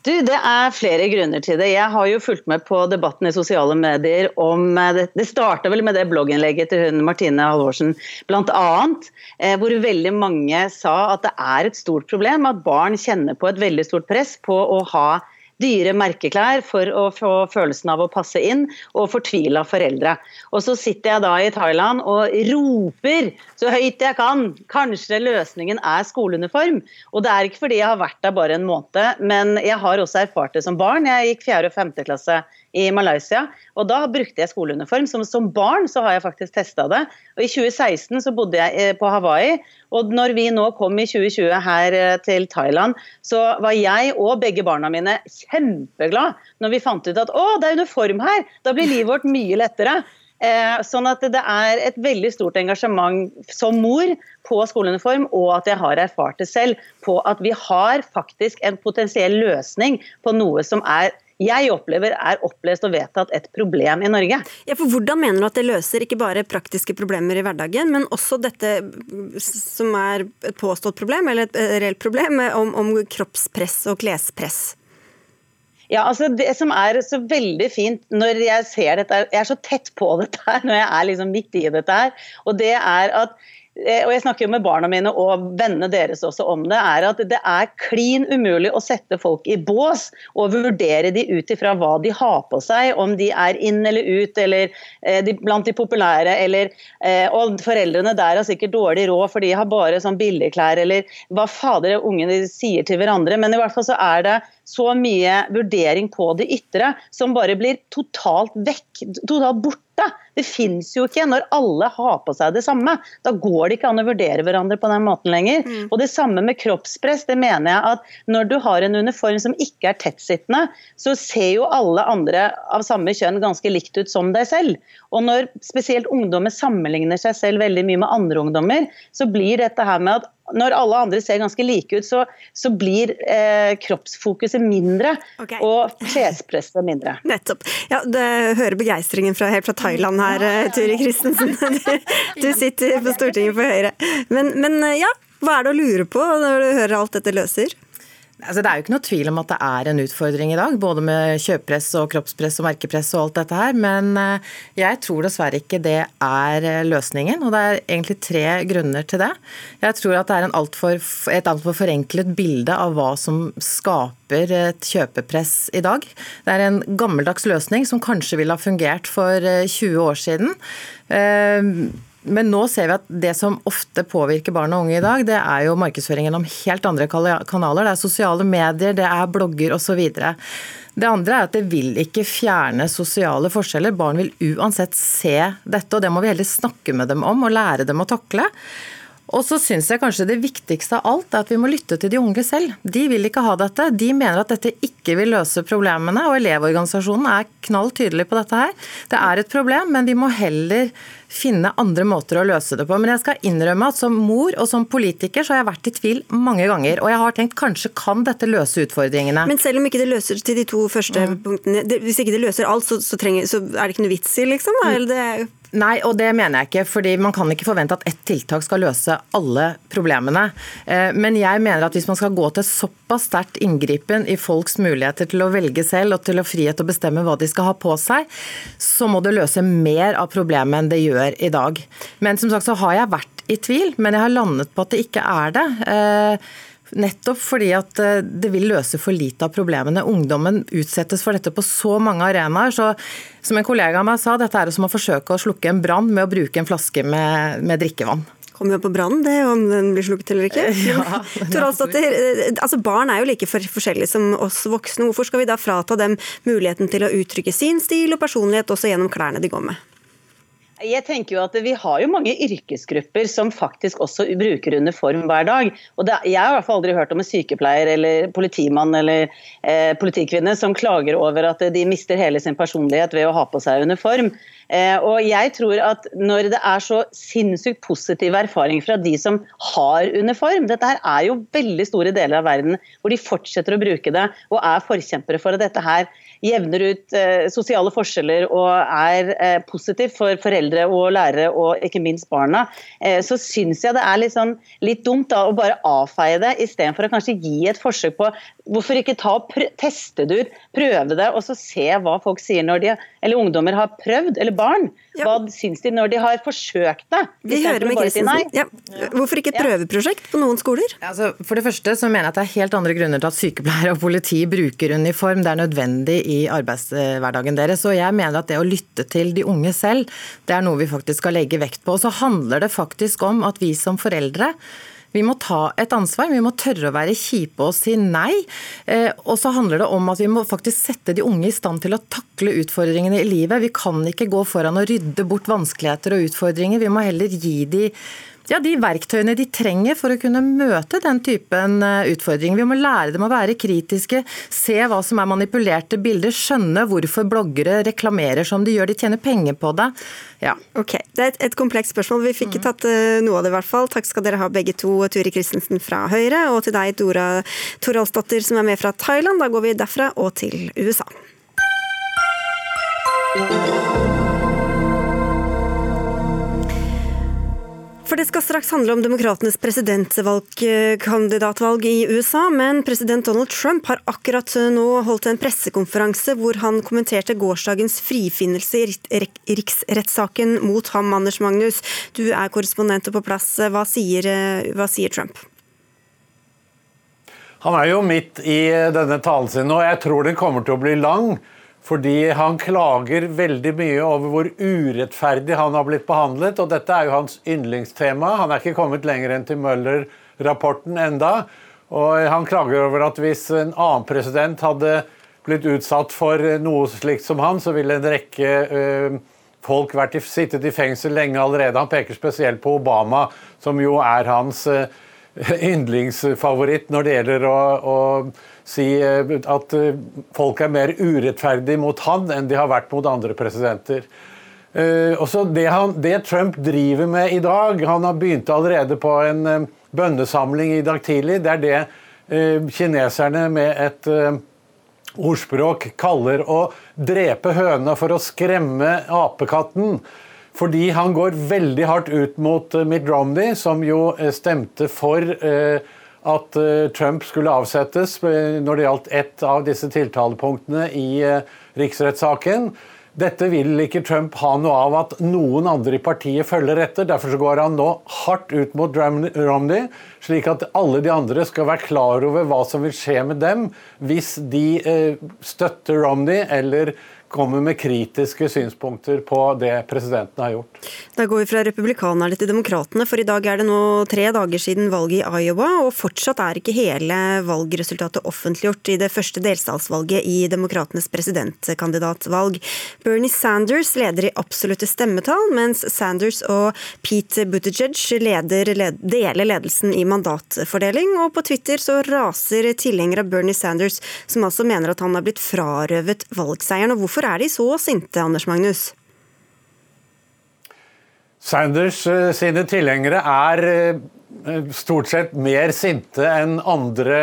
Du, Det er flere grunner til det. Jeg har jo fulgt med på debatten i sosiale medier om eh, Det starta vel med det blogginnlegget til hun Martine Halvorsen bl.a. Eh, hvor veldig mange sa at det er et stort problem at barn kjenner på et veldig stort press på å ha dyre merkeklær for å få følelsen av å passe inn, og fortvila foreldre. Og så sitter jeg da i Thailand og roper så høyt jeg kan. Kanskje løsningen er skoleuniform. Og det er ikke fordi jeg har vært der bare en måned, men jeg har også erfart det som barn. Jeg gikk fjerde og femte klasse i Malaysia. Og da brukte jeg skoleuniform. Som, som barn så har jeg faktisk testa det. Og i 2016 så bodde jeg eh, på Hawaii. Og når vi nå kom i 2020 her eh, til Thailand, så var jeg og begge barna mine kjempeglad når vi fant ut at å, det er uniform her! Da blir livet vårt mye lettere. Eh, sånn at det er et veldig stort engasjement som mor på skoleuniform, og at jeg har erfart det selv på at vi har faktisk en potensiell løsning på noe som er jeg opplever er opplest og vedtatt et problem i Norge. Ja, for Hvordan mener du at det løser ikke bare praktiske problemer i hverdagen, men også dette som er et påstått problem, eller et reelt problem, om, om kroppspress og klespress? Ja, altså Det som er så veldig fint når jeg ser dette, jeg er så tett på dette her, når jeg er liksom midt i dette her, og det er at Eh, og jeg snakker jo med barna mine og vennene deres også om det, er at det er klin umulig å sette folk i bås og vurdere de ut ifra hva de har på seg, om de er inn eller ut, eller eh, de, blant de populære, eller eh, Og foreldrene der har sikkert dårlig råd, for de har bare sånn billigklær, eller hva fader ungene sier til hverandre. Men i hvert fall så er det så mye vurdering på det ytre som bare blir totalt vekk, totalt borte det fins jo ikke når alle har på seg det samme. Da går det ikke an å vurdere hverandre på den måten lenger. Mm. Og Det samme med kroppspress. det mener jeg at Når du har en uniform som ikke er tettsittende, så ser jo alle andre av samme kjønn ganske likt ut som deg selv. Og når spesielt ungdommer sammenligner seg selv veldig mye med andre ungdommer, så blir dette her med at når alle andre ser ganske like ut, så, så blir eh, kroppsfokuset mindre okay. og klespresset mindre. Nettopp. Ja, det hører begeistringen fra, helt fra Thailand her, eh, Turi Christensen. Du, du sitter på Stortinget for Høyre. Men, men eh, ja, hva er det å lure på når du hører alt dette løser? Altså, det er jo ikke noe tvil om at det er en utfordring i dag, både med kjøpepress og kroppspress og merkepress og alt dette her. Men eh, jeg tror dessverre ikke det er eh, løsningen, og det er egentlig tre grunner til det. Jeg tror at det er alt for, et altfor forenklet bilde av hva som skaper et kjøpepress i dag. Det er en gammeldags løsning som kanskje ville ha fungert for 20 eh, år siden. Men nå ser vi at det som ofte påvirker barn og unge i dag, det er jo markedsføring gjennom helt andre kanaler. Det er sosiale medier, det er blogger osv. Det andre er at det vil ikke fjerne sosiale forskjeller. Barn vil uansett se dette, og det må vi heller snakke med dem om og lære dem å takle. Og så syns jeg kanskje det viktigste av alt er at vi må lytte til de unge selv. De vil ikke ha dette. De mener at dette ikke vil løse problemene, og Elevorganisasjonen er knall tydelig på dette her. Det er et problem, men vi må heller finne andre måter å løse det på. Men jeg skal innrømme at som mor og som politiker så har jeg vært i tvil mange ganger. Og jeg har tenkt kanskje kan dette løse utfordringene. Men selv om ikke det løser til de to første mm. punktene, hvis ikke det løser alt, så, så, trenger, så er det ikke noe vits i, liksom? Eller det Nei, og det mener jeg ikke. fordi Man kan ikke forvente at ett tiltak skal løse alle problemene. Eh, men jeg mener at hvis man skal gå til såpass sterkt inngripen i folks muligheter til å velge selv og til å frihet til å bestemme hva de skal ha på seg, så må det løse mer av problemet enn det gjør i dag. Men som sagt så har jeg vært i tvil, men jeg har landet på at det ikke er det. Nettopp fordi at eh, det vil løse for lite av problemene. Ungdommen utsettes for dette på så mange arenaer. så Som en kollega av meg sa, dette er som å forsøke å slukke en brann med å bruke en flaske med, med drikkevann kommer jo på brannen, det om den blir slukket eller ikke. Ja, altså Barn er jo like forskjellige som oss voksne. Hvorfor skal vi da frata dem muligheten til å uttrykke sin stil og personlighet også gjennom klærne de går med? Jeg tenker jo at Vi har jo mange yrkesgrupper som faktisk også bruker uniform hver dag. Og det, Jeg har i hvert fall aldri hørt om en sykepleier eller politimann eller eh, politikvinne som klager over at de mister hele sin personlighet ved å ha på seg uniform. Eh, og jeg tror at Når det er så sinnssykt positive erfaringer fra de som har uniform Dette her er jo veldig store deler av verden hvor de fortsetter å bruke det og er forkjempere for at dette her jevner ut eh, sosiale forskjeller og er eh, positivt for foreldre og lærere og ikke minst barna, eh, så syns jeg det er litt, sånn, litt dumt da, å bare avfeie det, istedenfor å kanskje gi et forsøk på Hvorfor ikke ta teste det ut, prøve det, og så se hva folk sier når de, eller ungdommer har prøvd, eller barn. Ja. Hva syns de når de har forsøkt det? Vi hører med Kristensen. Ja. Hvorfor ikke et prøveprosjekt på noen skoler? Altså, for det første så mener jeg at det er helt andre grunner til at sykepleiere og politi bruker uniform. Det er nødvendig i arbeidshverdagen deres. Og jeg mener at det å lytte til de unge selv, det er noe vi faktisk skal legge vekt på. Og så handler det faktisk om at vi som foreldre vi må ta et ansvar, vi må tørre å være kjipe og si nei. Eh, og så handler det om at vi må faktisk sette de unge i stand til å takle utfordringene i livet. Vi kan ikke gå foran og rydde bort vanskeligheter og utfordringer. Vi må heller gi de ja, de verktøyene de trenger for å kunne møte den typen eh, utfordringer. Vi må lære dem å være kritiske, se hva som er manipulerte bilder, skjønne hvorfor bloggere reklamerer som de gjør, de tjener penger på det. Ja. Ok, Det er et, et komplekst spørsmål. Vi fikk mm. tatt uh, noe av det i hvert fall. Takk skal dere ha begge to, Turi Christensen fra Høyre, og til deg, Dora Toralsdatter, som er med fra Thailand. Da går vi derfra og til USA. For det skal straks handle om demokratenes presidentkandidatvalg i USA, men president Donald Trump har akkurat nå holdt en pressekonferanse hvor han kommenterte gårsdagens frifinnelse i riksrettssaken mot ham, Anders Magnus. Du er korrespondent og på plass. Hva sier, hva sier Trump? Han er jo midt i denne talen sin, og jeg tror den kommer til å bli lang. Fordi han klager veldig mye over hvor urettferdig han har blitt behandlet. Og dette er jo hans yndlingstema. Han er ikke kommet lenger enn til Møller-rapporten enda. Og han klager over at hvis en annen president hadde blitt utsatt for noe slikt som han, så ville en rekke øh, folk vært i, sittet i fengsel lenge allerede. Han peker spesielt på Obama, som jo er hans øh, yndlingsfavoritt når det gjelder å, å si eh, at eh, folk er mer urettferdige mot han enn de har vært mot andre presidenter. Uh, også det, han, det, Trump driver med i dag Han har begynt allerede på en bønnesamling i dag tidlig. Det er det kineserne med et ordspråk kaller å drepe høna for å skremme apekatten. Fordi han går veldig hardt ut mot Mitt Romney, som jo stemte for at Trump skulle avsettes når det gjaldt ett av disse tiltalepunktene i riksrettssaken. Dette vil ikke Trump ha noe av at noen andre i partiet følger etter. Derfor går han nå hardt ut mot Romney, slik at alle de andre skal være klar over hva som vil skje med dem hvis de eh, støtter Romney eller kommer med kritiske synspunkter på det presidenten har gjort. Da går vi fra republikanerne til demokratene, for i dag er det nå tre dager siden valget i Iowa, og fortsatt er ikke hele valgresultatet offentliggjort i det første delstatsvalget i demokratenes presidentkandidatvalg. Bernie Sanders leder i absolutte stemmetall, mens Sanders og Pete Buttigieg leder, led, deler ledelsen i mandatfordeling, og på Twitter så raser tilhengere av Bernie Sanders, som altså mener at han har blitt frarøvet valgseieren. og hvorfor Hvorfor er de så sinte, Anders Magnus? Sanders eh, sine tilhengere er eh, stort sett mer sinte enn andre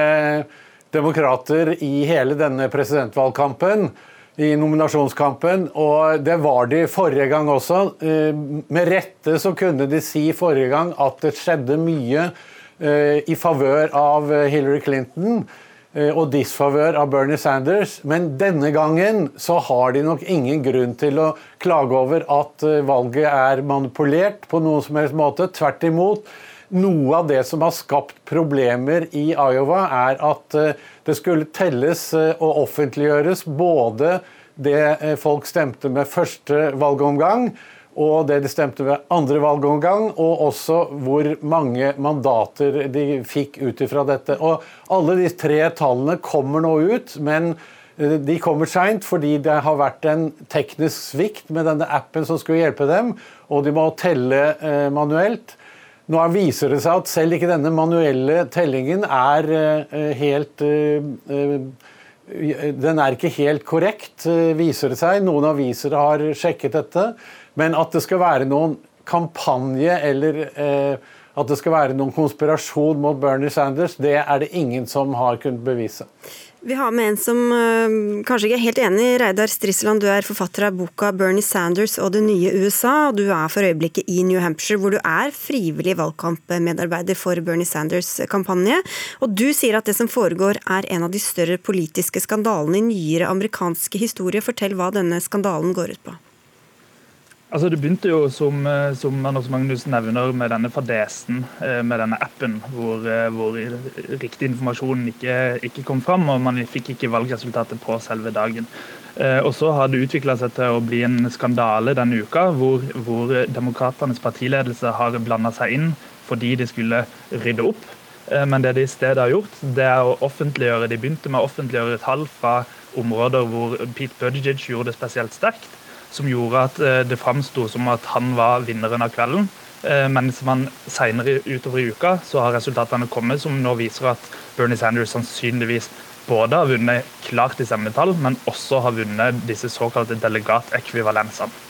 demokrater i hele denne presidentvalgkampen, i nominasjonskampen. Og det var de forrige gang også. Eh, med rette så kunne de si forrige gang at det skjedde mye i favør av Hillary Clinton. Eh, og disfavør av Bernie Sanders. Men denne gangen så har de nok ingen grunn til å klage over at eh, valget er manipulert på noen som helst måte. Tvert imot. Noe av det som har skapt problemer i Iowa, er at eh, det skulle telles og offentliggjøres både det folk stemte med første valgomgang, og det de stemte ved andre valgomgang, og også hvor mange mandater de fikk ut ifra dette. Og alle de tre tallene kommer nå ut, men eh, de kommer seint fordi det har vært en teknisk svikt med denne appen som skulle hjelpe dem, og de må telle eh, manuelt. Nå viser det seg at selv ikke denne manuelle tellingen er eh, helt den er ikke helt korrekt, viser det seg. Noen aviser har sjekket dette. Men at det skal være noen kampanje eller eh, at det skal være noen konspirasjon mot Bernie Sanders, det er det ingen som har kunnet bevise. Vi har med en som øh, kanskje ikke er helt enig. Reidar Strisseland, du er forfatter av boka 'Bernie Sanders og det nye USA'. og Du er for øyeblikket i New Hampshire, hvor du er frivillig valgkampmedarbeider for Bernie Sanders' kampanje. Og Du sier at det som foregår er en av de større politiske skandalene i nyere amerikanske historie. Fortell hva denne skandalen går ut på. Altså Det begynte jo, som, eh, som Anders Magnus nevner, med denne fadesen, eh, med denne appen, hvor, eh, hvor riktig informasjon ikke, ikke, kom fram, og man fikk ikke valgresultatet på selve dagen. Og Så har det utvikla seg til å bli en skandale denne uka, hvor, hvor Demokratenes partiledelse har blanda seg inn fordi de skulle rydde opp. Men det de i stedet har gjort, det er å offentliggjøre De begynte med å offentliggjøre tall fra områder hvor Pete Buttigieg gjorde det spesielt sterkt som gjorde at eh, det framsto som at han var vinneren av kvelden. Eh, mens man senere utover i uka så har resultatene kommet som nå viser at Bernie Sanders sannsynligvis både har vunnet klart i stemmetall, men også har vunnet disse såkalte delegatekvivalensene.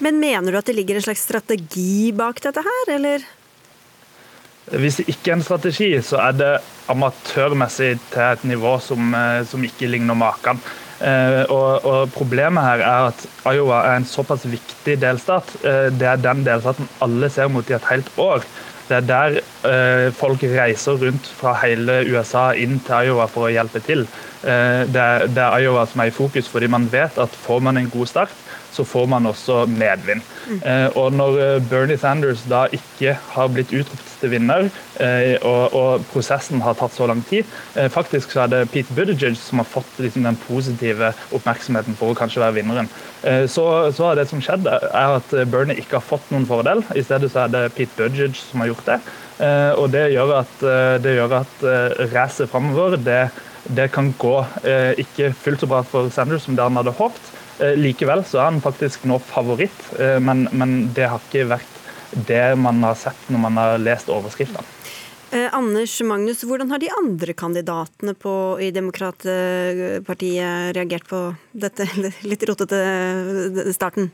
Men mener du at det ligger en slags strategi bak dette her, eller? Hvis det ikke er en strategi, så er det amatørmessig til et nivå som, eh, som ikke ligner maken. Eh, og, og, Problemet her er at Iowa er en såpass viktig delstat. Eh, det er den delstaten alle ser mot i et helt år. Det er der eh, folk reiser rundt fra hele USA inn til Iowa for å hjelpe til. Det det er Iowa som er i fokus, fordi man vet at får man en god start, så får man også medvind. Mm. Og når Bernie Sanders da ikke har blitt utropt til vinner, eh, og, og, prosessen har tatt så lang tid. Eh, faktisk så er det Pete Buttigieg som har fått liksom, den positive oppmerksomheten for å kanskje være vinneren. Eh, så, så det som skjedde, er at Bernie ikke har fått noen fordel. I stedet så er det Pete Buttigieg som har gjort det. Og det gjør at, det gjør at racet framover det, det, kan gå ikke fullt så bra for Sanders som det han hadde håpet. Likevel så er han faktisk nå favoritt, men, men det har ikke vært det man har sett når man har lest overskriftene. Eh, Anders Magnus, hvordan har de andre kandidatene på, i Demokratpartiet reagert på dette litt rotete starten?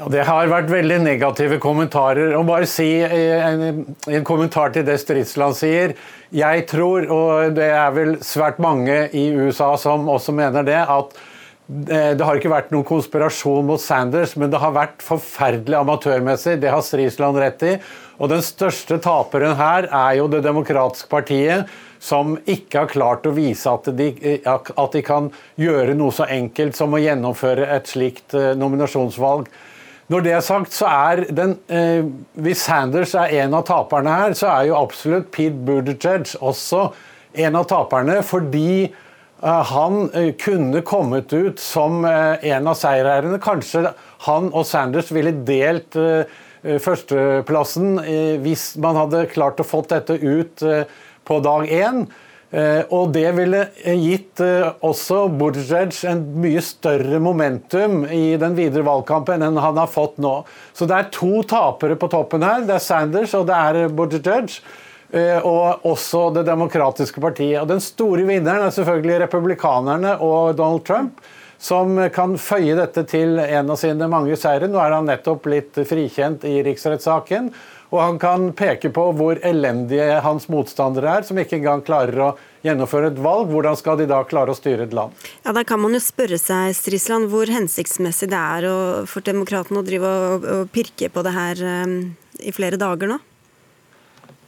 Ja, Det har vært veldig negative kommentarer. Og bare si en, en kommentar til det Stridsland sier. Jeg tror, og det er vel svært mange i USA som også mener det, at det har ikke vært noen konspirasjon mot Sanders, men det har vært forferdelig amatørmessig. Det har Strisland rett i. Og den største taperen her er jo Det demokratiske partiet, som ikke har klart å vise at de, at de kan gjøre noe så enkelt som å gjennomføre et slikt eh, nominasjonsvalg. Når det er sagt, så er den eh, Hvis Sanders er en av taperne her, så er jo absolutt Pete Buttigieg også en av taperne, fordi eh, han eh, kunne kommet ut som eh, en av seierherrene. Kanskje han og Sanders ville delt eh, eh, førsteplassen hvis man hadde klart å fått dette ut på dag én. Eh, og det ville gitt eh, også Buttigieg en mye større momentum i den videre valgkampen enn han har fått nå. Så det er to tapere på toppen her. Det er Sanders og det er Buttigieg. Eh, og også Det demokratiske partiet. Og Den store vinneren er selvfølgelig republikanerne og Donald Trump, som kan føye dette til en av sine mange seire. Nå er han nettopp blitt frikjent i riksrettssaken. Og han kan peke på hvor elendige hans motstandere er, som ikke engang klarer å gjennomføre et valg. Hvordan skal de da klare å styre et land? Ja, Da kan man jo spørre seg Strisland, hvor hensiktsmessig det er for demokratene å drive og, og, pirke på det her um, i flere dager nå?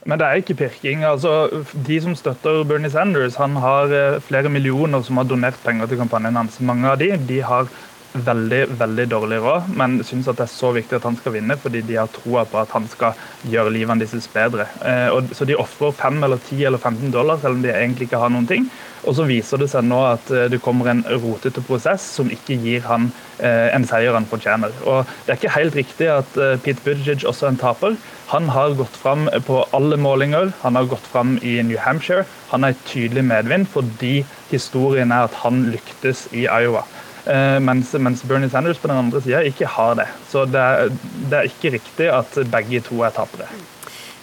Men det er ikke pirking. Altså, de som støtter Bernie Sanders, han har eh, flere millioner som har donert penger til kampanjen hans. Mange av de, de har veldig veldig dårlig råd, men syns det er så viktig at han skal vinne, fordi de har troa på at han skal gjøre livene deres bedre. Eh, og, så de ofrer 5 eller 10 eller 15 dollar, selv om de egentlig ikke har noen ting. Og så viser det seg nå at eh, det kommer en rotete prosess som ikke gir han eh, en seier han fortjener. Og Det er ikke helt riktig at Pete Buttigieg også er en taper. Han har gått fram på alle målinger. Han har gått fram i New Hampshire. Han er i tydelig medvind fordi historien er at han lyktes i Iowa. Eh, mens, mens, Bernie Sanders på den andre sida ikke har det. Så det er, det er ikke riktig at begge to er tapere.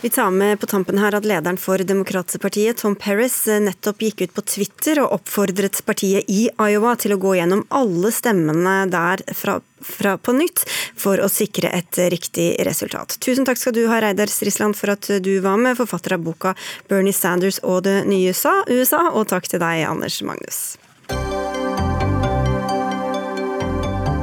Vi tar med på tampen her at lederen for Demokratiske partiet, Tom Paris, nettopp gikk ut på Twitter og oppfordret partiet i Iowa til å gå gjennom alle stemmene der fra, fra på nytt, for å sikre et riktig resultat. Tusen takk skal du ha, Reidar Strisland, for at du var med, forfatter av boka 'Bernie Sanders og det nye USA', og takk til deg, Anders Magnus.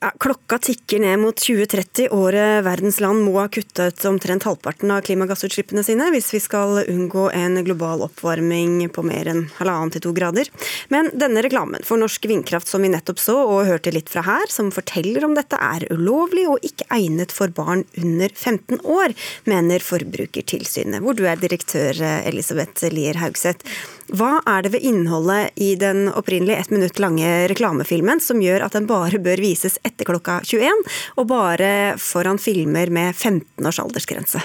Radio.nrk.no. Klokka tikker ned mot 2030, året verdens land må ha kuttet omtrent halvparten av klimagassutslippene sine hvis vi skal unngå en global oppvarming på mer enn halvannen til to grader. Men denne reklamen for norsk vindkraft som vi nettopp så og hørte litt fra her, som forteller om dette, er ulovlig og ikke egnet for barn under 15 år, mener Forbrukertilsynet, hvor du er direktør Elisabeth Lier Haugseth. Hva er det ved innholdet i den opprinnelig ett minutt lange reklamefilmen som gjør at den bare bør vises etter klokka 21, og bare foran filmer med 15 års aldersgrense?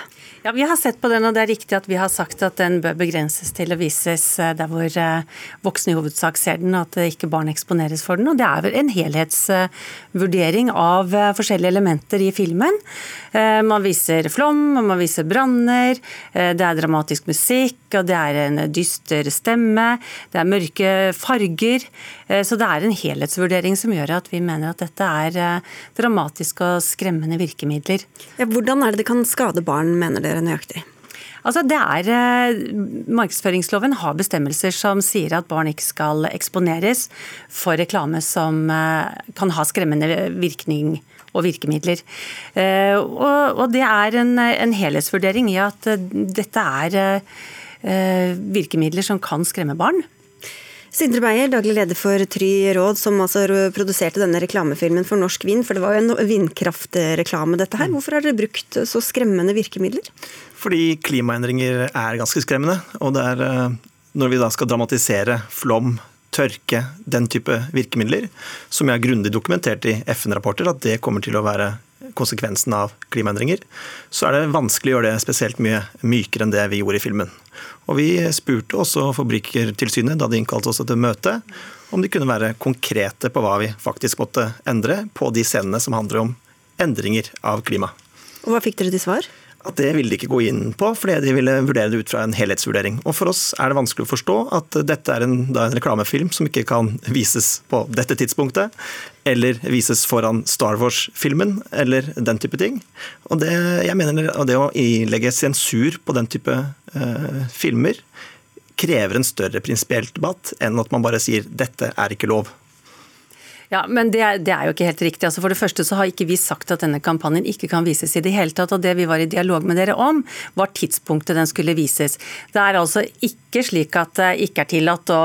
Ja, Vi har sett på den, og det er riktig at vi har sagt at den bør begrenses til å vises eh, der hvor eh, voksne i hovedsak ser den, og at ikke barn eksponeres for den. Og Det er vel en helhetsvurdering av eh, forskjellige elementer i filmen. Man viser flom, man viser branner, det er dramatisk musikk, og det er en dyster stemme, det er mørke farger. Så det er en helhetsvurdering som gjør at vi mener at dette er dramatiske og skremmende virkemidler. Ja, hvordan er det det kan skade barn, mener dere? Dere nøyaktig? Altså det er, eh, Markedsføringsloven har bestemmelser som sier at barn ikke skal eksponeres for reklame som eh, kan ha skremmende virkning og virkemidler. Eh, og, det er en, en helhetsvurdering i at dette er virkemidler som kan skremme barn. Sindre Beyer, daglig leder for Try Råd, som altså produserte denne reklamefilmen for norsk vind. For det var jo en vindkraftreklame, dette her. Hvorfor har dere brukt så skremmende virkemidler? Fordi klimaendringer er ganske skremmende. Og det er eh, når vi da skal dramatisere flom, tørke, den type virkemidler, som jeg har grundig dokumentert i FN-rapporter, at det kommer til å være konsekvensen av klimaendringer, så er det vanskelig å gjøre det spesielt mye mykere enn det vi gjorde i filmen. Og Vi spurte også Forbrukertilsynet da de innkalte oss til møte, om de kunne være konkrete på hva vi faktisk måtte endre på de scenene som handler om endringer av klima. Og Hva fikk dere til svar? At det ville de ikke gå inn på, fordi de ville vurdere det ut fra en helhetsvurdering. Og For oss er det vanskelig å forstå at dette er en, en reklamefilm som ikke kan vises på dette tidspunktet, eller vises foran Star Wars-filmen, eller den type ting. Og det, jeg mener det å ilegge sensur på den type eh, filmer krever en større prinsipiell debatt enn at man bare sier 'dette er ikke lov'. Ja, men det er, det er, jo ikke helt riktig. Altså for det første så har ikke vi sagt at denne kampanjen ikke kan vises i det hele tatt. og Det vi var i dialog med dere om, var tidspunktet den skulle vises. Det er altså ikke slik at det ikke er tillatt å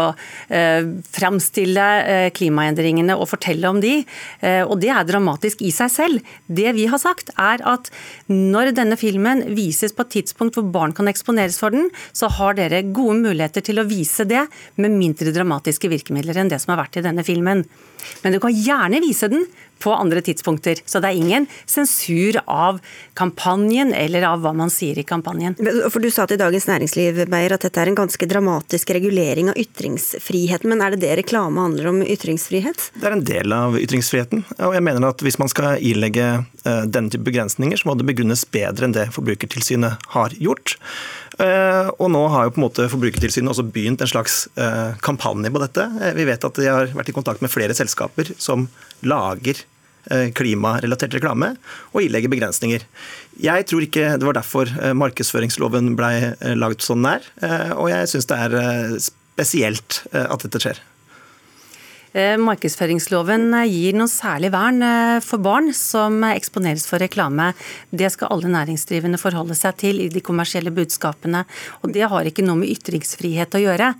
eh, framstille eh, klimaendringene og fortelle om de. Eh, og det er dramatisk i seg selv. Det vi har sagt er at når denne filmen vises på et tidspunkt hvor barn kan eksponeres for den, så har dere gode muligheter til å vise det med mindre dramatiske virkemidler enn det som har vært i denne filmen. Men du kan gjerne vise den på andre tidspunkter. Så det er ingen sensur av kampanjen eller av hva man sier i kampanjen. For Du sa til Dagens Næringsliv Beyer, at dette er en ganske dramatisk regulering av ytringsfriheten. Men er det det reklame handler om ytringsfrihet? Det er en del av ytringsfriheten. Og jeg mener at hvis man skal ilegge eh, denne type begrensninger, så må det begrunnes bedre enn det Forbrukertilsynet har gjort. Eh, og nå har jo på en måte Forbrukertilsynet også begynt en slags eh, kampanje på dette. Vi vet at de har vært i kontakt med flere selskaper som lager klimarelatert reklame og ilegger begrensninger. Jeg tror ikke det var derfor markedsføringsloven ble laget sånn nær, og jeg syns det er spesielt at dette skjer. Eh, markedsføringsloven eh, gir noe særlig vern eh, for barn som eksponeres for reklame. Det skal alle næringsdrivende forholde seg til i de kommersielle budskapene. og Det har ikke noe med ytringsfrihet å gjøre.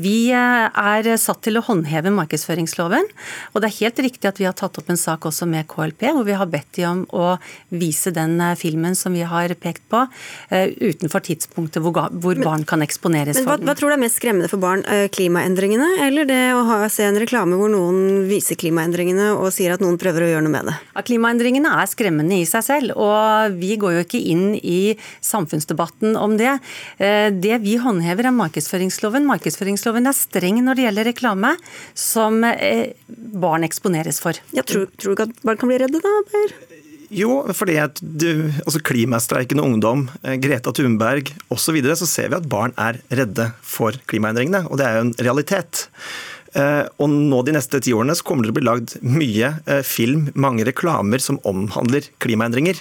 Vi er satt til å håndheve markedsføringsloven. og Det er helt riktig at vi har tatt opp en sak også med KLP, hvor vi har bedt de om å vise den filmen som vi har pekt på, utenfor tidspunktet hvor barn kan eksponeres men, for den. Hva tror du er mest skremmende for barn? Klimaendringene eller det å ha, se en reklame hvor noen viser klimaendringene og sier at noen prøver å gjøre noe med det? Ja, klimaendringene er skremmende i seg selv, og vi går jo ikke inn i samfunnsdebatten om det. Eh, det vi håndhever er markedsføringsloven. Markedsføringsloven er streng når det gjelder reklame som eh, barn eksponeres for. Ja, tror, tror, du ikke at barn kan bli redde da, Per? Jo, fordi at du, altså klimastreikende ungdom, eh, Greta Thunberg osv., så, videre, så ser vi at barn er redde for klimaendringene. Og det er jo en realitet. Eh, og nå de neste ti årene så kommer det til å bli lagd mye eh, film, mange reklamer som omhandler klimaendringer.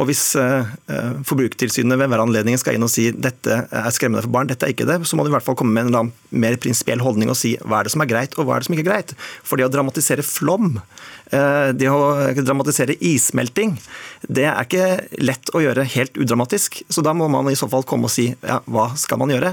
Og hvis eh, Forbrukertilsynet ved hver anledning skal inn og si dette er skremmende for barn, dette er ikke det, så må de i hvert fall komme med en mer prinsipiell holdning og si hva er det som er greit og hva er det som ikke er greit. For det å dramatisere flom, det å dramatisere issmelting, det er ikke lett å gjøre helt udramatisk. Så da må man i så fall komme og si ja, hva skal man gjøre.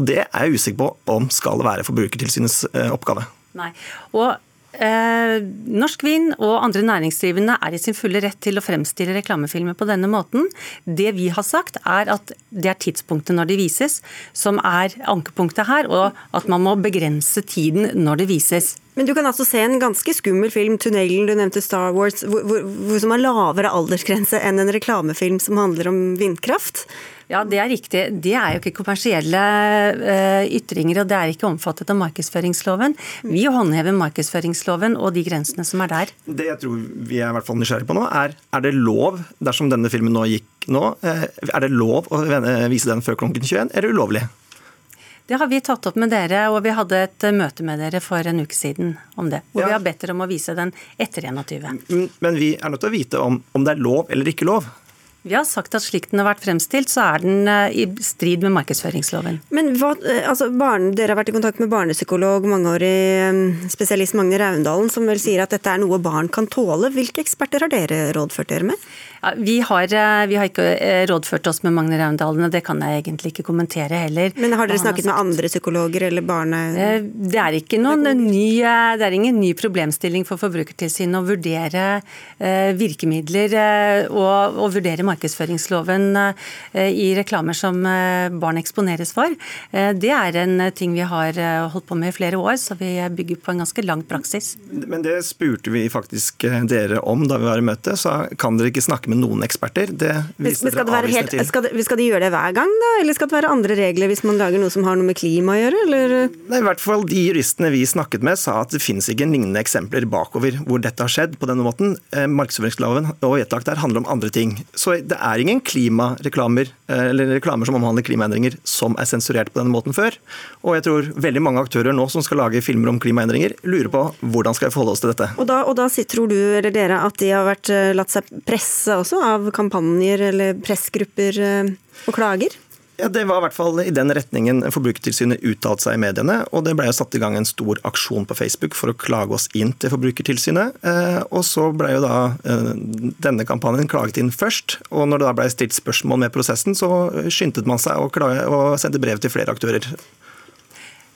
Og det er jeg usikker på om skal være Forbrukertilsynets eh, oppgave. Nei, og Eh, Norsk Vin og andre næringsdrivende er i sin fulle rett til å fremstille reklamefilmer på denne måten. Det vi har sagt er at det er tidspunktet når de vises som er ankepunktet her, og at man må begrense tiden når det vises. Men du kan altså se en ganske skummel film, 'Tunnelen', du nevnte Star Wars, hvor, hvor, som har lavere aldersgrense enn en reklamefilm som handler om vindkraft? Ja, det er riktig. Det er jo ikke kommersielle uh, ytringer, og det er ikke omfattet av markedsføringsloven. Vi håndhever markedsføringsloven og de grensene som er der. Det jeg tror vi er i hvert fall nysgjerrige på nå, er er det lov, dersom denne filmen nå gikk nå, uh, er det lov å vise den før klokken 21, eller ulovlig? Det har vi tatt opp med dere, og vi hadde et møte med dere for en uke siden om det. Hvor ja. vi har bedt dere om å vise den etter 21. Men vi er nødt til å vite om, om det er lov eller ikke lov. Vi har sagt at slik den har vært fremstilt, så er den eh, i strid med markedsføringsloven. Men hva, eh, altså barn, Dere har vært i kontakt med barnepsykolog, mangeårig eh, spesialist Magne Raundalen, som vel sier at dette er noe barn kan tåle. Hvilke eksperter har dere rådført dere med? Ja, vi, har, vi, har, ikke rådført oss med Magne Raundalen, og det kan jeg egentlig ikke kommentere heller. Men har dere snakket med andre psykologer eller barne... Det er ikke noen ny, det er ingen ny problemstilling for Forbrukertilsynet å vurdere virkemidler og, og vurdere markedsføringsloven i reklamer som barn eksponeres for. Det er en ting vi har holdt på med i flere år, så vi bygger på en ganske lang praksis. Men det spurte vi faktisk dere om da vi var i møte, så kan dere ikke snakke med noen eksperter. Det viste dere avvisende til. Skal, de, skal de gjøre det hver gang, da? Eller skal det være andre regler hvis man lager noe som har noe med klima å gjøre, eller? Nei, i hvert fall De juristene vi snakket med sa at det finnes ikke lignende eksempler bakover hvor dette har skjedd på denne måten. Eh, markedsføringsloven og vedtak der handler om andre ting. Så det er ingen klimareklamer eh, eller reklamer som omhandler klimaendringer som er sensurert på denne måten før. Og jeg tror veldig mange aktører nå som skal lage filmer om klimaendringer, lurer på hvordan skal vi forholde oss til dette. Og da, og da tror du eller dere at de har vært, eh, latt seg presse også av kampanjer eller pressgrupper og klager? Ja, Det var i hvert fall i den retningen Forbrukertilsynet uttalte seg i mediene. og Det ble satt i gang en stor aksjon på Facebook for å klage oss inn til Forbrukertilsynet. Eh, og Så ble jo da eh, denne kampanjen klaget inn først. og Når det da ble stilt spørsmål med prosessen, så skyndte man seg å klage og sendte brev til flere aktører.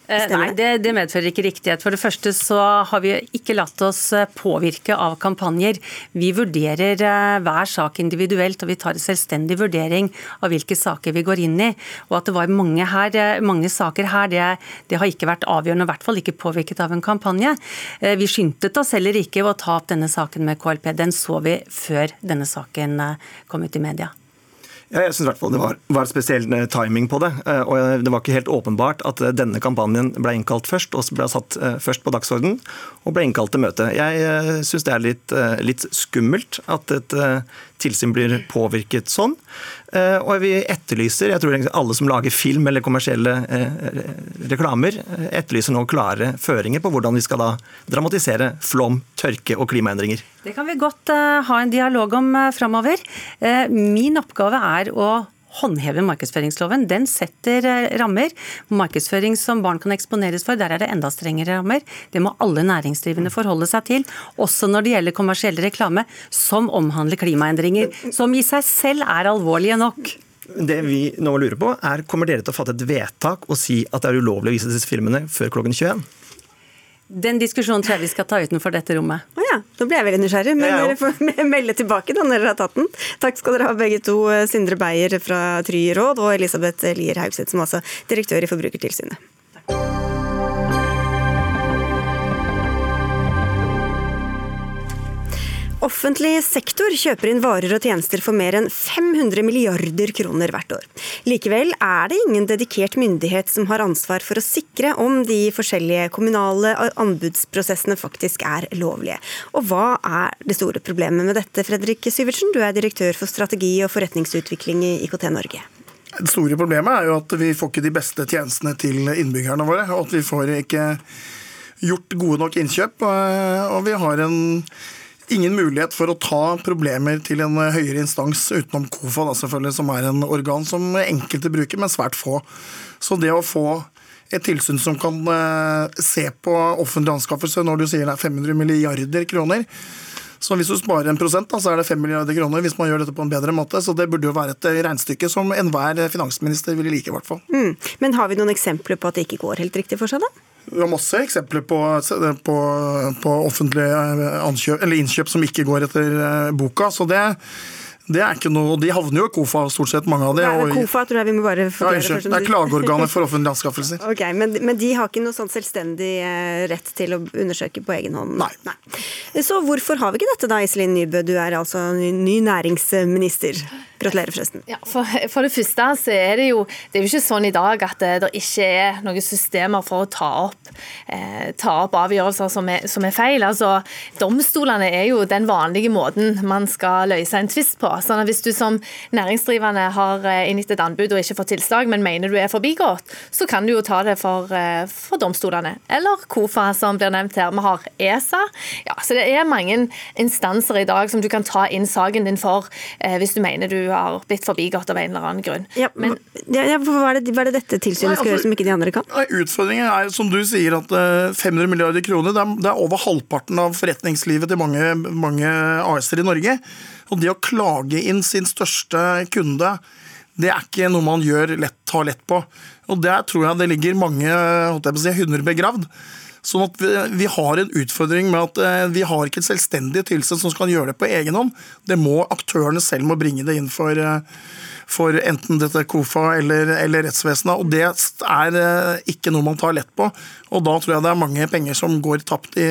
Eh, nei, det, det, medfører ikke riktighet. For det første så har vi ikke latt oss eh, påvirke av kampanjer. Vi vurderer eh, hver sak individuelt, og vi tar en selvstendig vurdering av hvilke saker vi går inn i. Og at det var mange, her, mange saker her, det, det, har ikke vært avgjørende, i hvert fall ikke påvirket av en kampanje. Vi skyndte oss heller ikke å ta opp denne saken med KLP. Den så vi før denne saken kom ut i media. Ja, jeg synes i hvert fall Det var, var spesiell eh, timing på det. Eh, og Det var ikke helt åpenbart at eh, denne kampanjen ble innkalt først, og ble satt først på dagsorden og ble innkalt til møte. Jeg syns det er litt, litt, skummelt at et tilsyn blir påvirket sånn. Og vi etterlyser, jeg tror alle som lager film eller kommersielle reklamer, etterlyser nå klare føringer på hvordan vi skal da dramatisere flom, tørke og klimaendringer. Det kan vi godt ha en dialog om framover. Min oppgave er å håndheve markedsføringsloven. Den setter rammer. Markedsføring som barn kan eksponeres for, der er det enda strengere rammer. Det må alle næringsdrivende forholde seg til, også når det gjelder kommersiell reklame som omhandler klimaendringer, som i seg selv er alvorlige nok. Det vi nå lurer på er, Kommer dere til å fatte et vedtak og si at det er ulovlig å vise disse filmene før klokken 21? Den diskusjonen tror jeg vi skal ta utenfor dette rommet. Å oh ja, da ble jeg veldig nysgjerrig. Men dere får melde tilbake da når dere har tatt den. Takk skal dere ha begge to, Sindre Beyer fra Try Råd og Elisabeth Lier Haugseth, som altså direktør i Forbrukertilsynet. Offentlig sektor kjøper inn varer og tjenester for mer enn 500 milliarder kroner hvert år. Likevel er det ingen dedikert myndighet som har ansvar for å sikre om de forskjellige kommunale anbudsprosessene faktisk er lovlige. Og hva er det store problemet med dette, Fredrik Syvertsen? Du er direktør for strategi og forretningsutvikling i IKT Norge. Det store problemet er jo at vi får ikke de beste tjenestene til innbyggerne våre. Og at vi får ikke gjort gode nok innkjøp. Og vi har en ingen mulighet for å ta problemer til en høyere instans utenom KOFA, da, selvfølgelig, som er en organ som enkelte bruker, men svært få. Så det å få et tilsyn som kan eh, se på offentlige anskaffelser når du sier det er 500 milliarder kroner, så hvis du sparer en prosent, da, så er det 5 milliarder kroner hvis man gjør dette på en bedre måte. Så det burde jo være et regnestykke som enhver finansminister ville like, i hvert fall. Mm. Men har vi noen eksempler på at det ikke går helt riktig for seg, da? Vi har masse eksempler på, på, på offentlige innkjøp som ikke går etter eh, boka. så det det er ikke noe, De havner jo i KOFA, stort sett, mange av det. Hva er KOFA, tror jeg vi må bare forklare ja, Det er klageorganet for offentlige anskaffelser. ok, men, men, de har ikke noe sånn selvstendig eh, rett til å undersøke på egen hånd? Nei. Nei. Så hvorfor har vi ikke dette da, Iselin Nybø, du er altså ny næringsminister? Gratulerer, forresten. Ja, for, for, det første så er det jo det er jo ikke sånn i dag at det, det ikke er noen systemer for å ta opp, eh, ta opp avgjørelser som er, som er, feil. Altså, Domstolene er jo den vanlige måten man skal løse en tvist på. Sånn at Hvis du som næringsdrivende har eh, inngitt et anbud og ikke fått tilslag, men mener du er forbigått, så kan du jo ta det for, eh, for domstolene. Eller KOFA, som blir nevnt her. Vi har ESA. Ja, så Det er mange instanser i dag som du kan ta inn saken din for eh, hvis du mener du har blitt forbigått av en eller annen grunn. Ja, men, ja, hva, er det, hva, er det, dette tilsynet skal altså, gjøre som ikke de andre kan? Utfordringen er, som du sier, at 500 eh, milliarder kroner, det er, det er over halvparten av forretningslivet til mange, mange AS-er i Norge. Og det å klage inn sin største kunde, det er ikke noe man gjør lett, tar lett på. Og der tror jeg det ligger mange si, hunder begravd. Sånn at vi, vi har en utfordring med at eh, vi har ikke et selvstendig tilsyn som skal gjøre det på egen hånd. Det må aktørene selv må bringe det inn for, eh, for enten dette KOFA eller, eller rettsvesenet. Og det er eh, ikke noe man tar lett på. Og da tror jeg det er mange penger som går tapt i,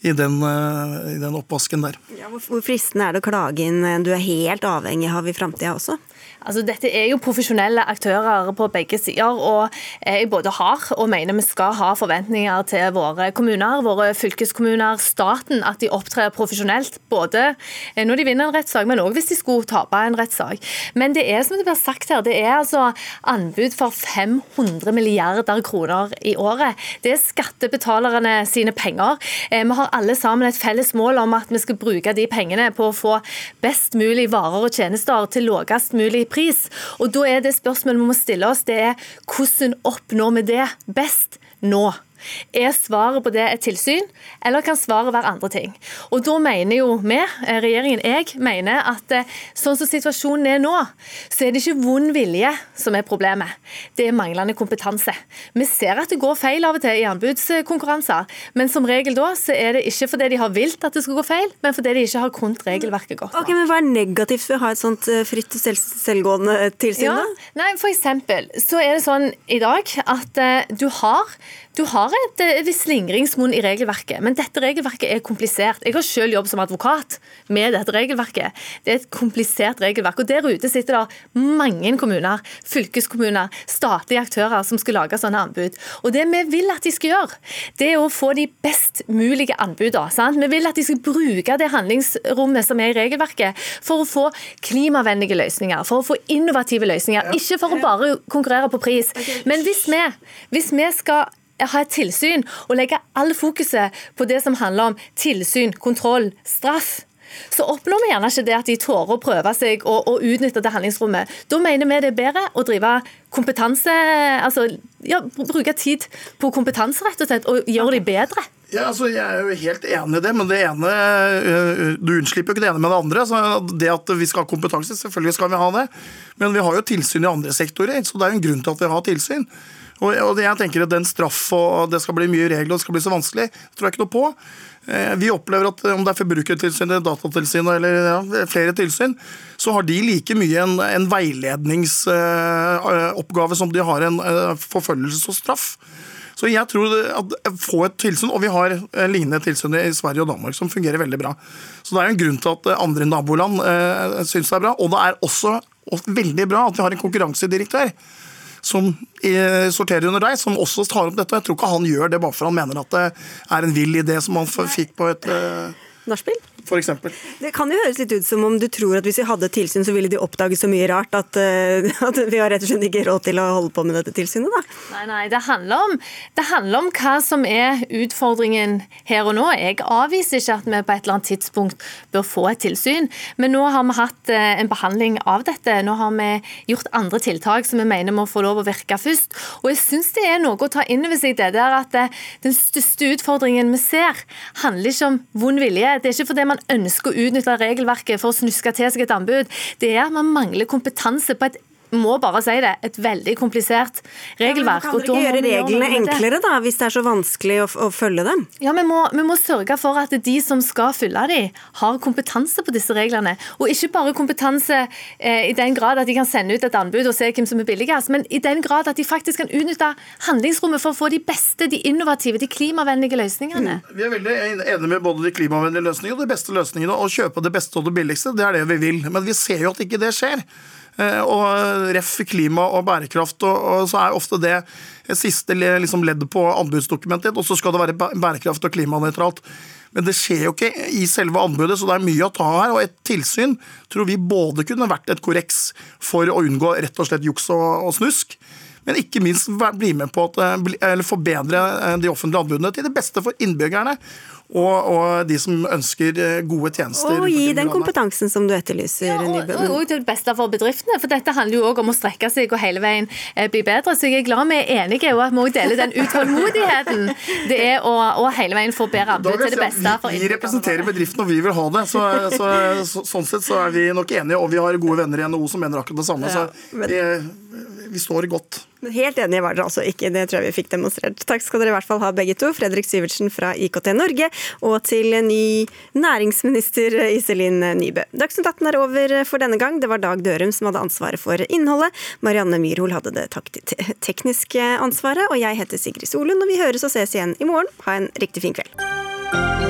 i den, eh, i den oppvasken der. Ja, hvor, fristende er det å klage inn du er helt avhengig av i framtida også? Altså, dette er jo profesjonelle aktører på begge sider. og Jeg både har og mener vi skal ha forventninger til våre kommuner, våre fylkeskommuner, staten, at de opptrer profesjonelt. Både når de vinner en rettssak, men òg hvis de skulle tape en rettssak. Men det er som det blir sagt her, det er altså anbud for 500 milliarder kroner i året. Det er skattebetalerne sine penger. Eh, vi har alle sammen et felles mål om at vi skal bruke de pengene på å få best mulig varer og tjenester til lavest mulig pris. Og da er det spørsmålet vi må stille oss, det er hvordan oppnår vi det best nå? Er svaret på det et tilsyn, eller kan svaret være andre ting? Og Da mener jo vi, eh, regjeringen, jeg, mener at eh, sånn som situasjonen er nå, så er det ikke vond vilje som er problemet. Det er manglende kompetanse. Vi ser at det går feil av og til i anbudskonkurranser, men som regel da så er det ikke fordi de har vilt at det skal gå feil, men fordi de ikke har kunnet regelverket godt. Ok, men Hva er negativt ved å ha et sånt eh, fritt og selv selvgående tilsyn? Ja, nei, for eksempel så er det sånn i dag at du har du har et eh, visst slingringsmonn i regelverket, men dette regelverket er komplisert. Jeg har selv jobb som advokat med dette regelverket. Det er et komplisert regelverk. og Der ute sitter det mange kommuner, fylkeskommuner, statlige aktører som skal lage sånne anbud. Og Det vi vil at de skal gjøre, det er å få de best mulige anbudene. Vi vil at de skal bruke det handlingsrommet som er i regelverket, for å få klimavennlige løsninger, for å få innovative løsninger. Ikke for å bare konkurrere på pris. Men hvis vi, hvis vi skal ha et tilsyn og legge all fokuset på det som handler om tilsyn, kontroll, straff, så oppnår vi gjerne ikke det at de tårer å prøve seg og, og utnytte det handlingsrommet. Da mener vi det er bedre å drive kompetanse, altså ja, bruke tid på kompetanse rett og slett, og gjøre de bedre. Ja, altså, Jeg er jo helt enig i det, men det ene øh, du unnslipper jo ikke det ene med det andre. Så det at vi skal ha kompetanse, selvfølgelig skal vi ha det. Men vi har jo tilsyn i andre sektorer, så det er jo en grunn til at vi har tilsyn. Og jeg tenker at den straff og det skal bli mye regler og det skal bli så vanskelig, det tror jeg ikke noe på. Eh, vi opplever at om det er Forbrukertilsynet, Datatilsynet eller ja, flere tilsyn, så har de like mye en, en veiledningsoppgave som de har en eh, forfølgelse og straff. Så jeg tror at Få et tilsyn, og vi har eh, lignende tilsyn i Sverige og Danmark som fungerer veldig bra. Så Det er en grunn til at andre naboland eh, syns det er bra. Og det er også veldig bra at vi har en konkurransedirektør som sorterer under deg, som også tar opp dette. Jeg tror ikke han gjør det bare for han mener at det er en vill idé som han fikk på et uh, Nachspiel? For eksempel. det kan jo høres litt ut som om du tror at hvis vi hadde tilsyn, så ville de oppdage så mye rart at, uh, at, vi har rett og slett ikke råd til å holde på med dette tilsynet, da. Nei, nei, det handler, om, det handler om hva som er utfordringen her og nå. Jeg avviser ikke at vi på et eller annet tidspunkt bør få et tilsyn, men nå har vi hatt uh, en behandling av dette. Nå har vi gjort andre tiltak som vi mener må få lov å virke først. Og jeg syns det er noe å ta inn over seg det der at uh, den største utfordringen vi ser, handler ikke om vond vilje. Det er ikke fordi man ønsker å utnytte regelverket for å snuske til seg et anbud. Det er at man mangler kompetanse på et må bare si det, et veldig komplisert regelverk. Ja, kan dere ikke gjøre reglene enklere, da, hvis det er så vanskelig å, å følge dem? Ja, vi må, vi må, sørge for at de som skal følge dem, har kompetanse på disse reglene. Og ikke bare kompetanse eh, i den grad at de kan sende ut et anbud og se hvem som er billigst, men i den grad at de faktisk kan utnytte handlingsrommet for å få de beste, de innovative, de klimavennlige løsningene. Mm. Vi er veldig enige med både de klimavennlige løsningene og de beste løsningene. Å kjøpe det beste og det billigste, det er det vi vil. Men vi ser jo at ikke det skjer. Eh, og ref klima og bærekraft, og, og så er ofte det siste liksom, leddet på anbudsdokumentet, og så skal det være bærekraft og klimanøytralt. Men det skjer jo ikke i selve anbudet, så det er mye å ta her. Og et tilsyn tror vi både kunne vært et korreks for å unngå rett og slett juks og, og snusk, men ikke minst bli med på å eh, forbedre eh, de offentlige anbudene til det beste for innbyggerne og, og, de som ønsker eh, gode tjenester. Og gi den kompetansen som du etterlyser. Ja, og, og, og, til det beste for bedriftene. For dette handler jo òg om å strekke seg og hele veien bli bedre. Så jeg er glad vi er enige, og at vi òg deler den utålmodigheten det er å, å hele veien få bedre anbud til det beste. for Vi representerer bedriften, og vi vil ha det. Så, så, så, sånn sett så er vi nok enige, og vi har gode venner i NHO som mener akkurat det samme. Så vi, vi står godt. Helt enige var dere altså ikke, det tror jeg vi fikk demonstrert. Takk skal dere i hvert fall ha begge to. Fredrik Syvertsen fra IKT Norge, og til ny næringsminister Iselin Nybø. Dagsnytt 18 er over for denne gang. Det var Dag Dørum som hadde ansvaret for innholdet. Marianne Myrhol hadde det tekniske ansvaret, og jeg heter Sigrid Solund. Og vi høres og ses igjen i morgen. Ha en riktig fin kveld.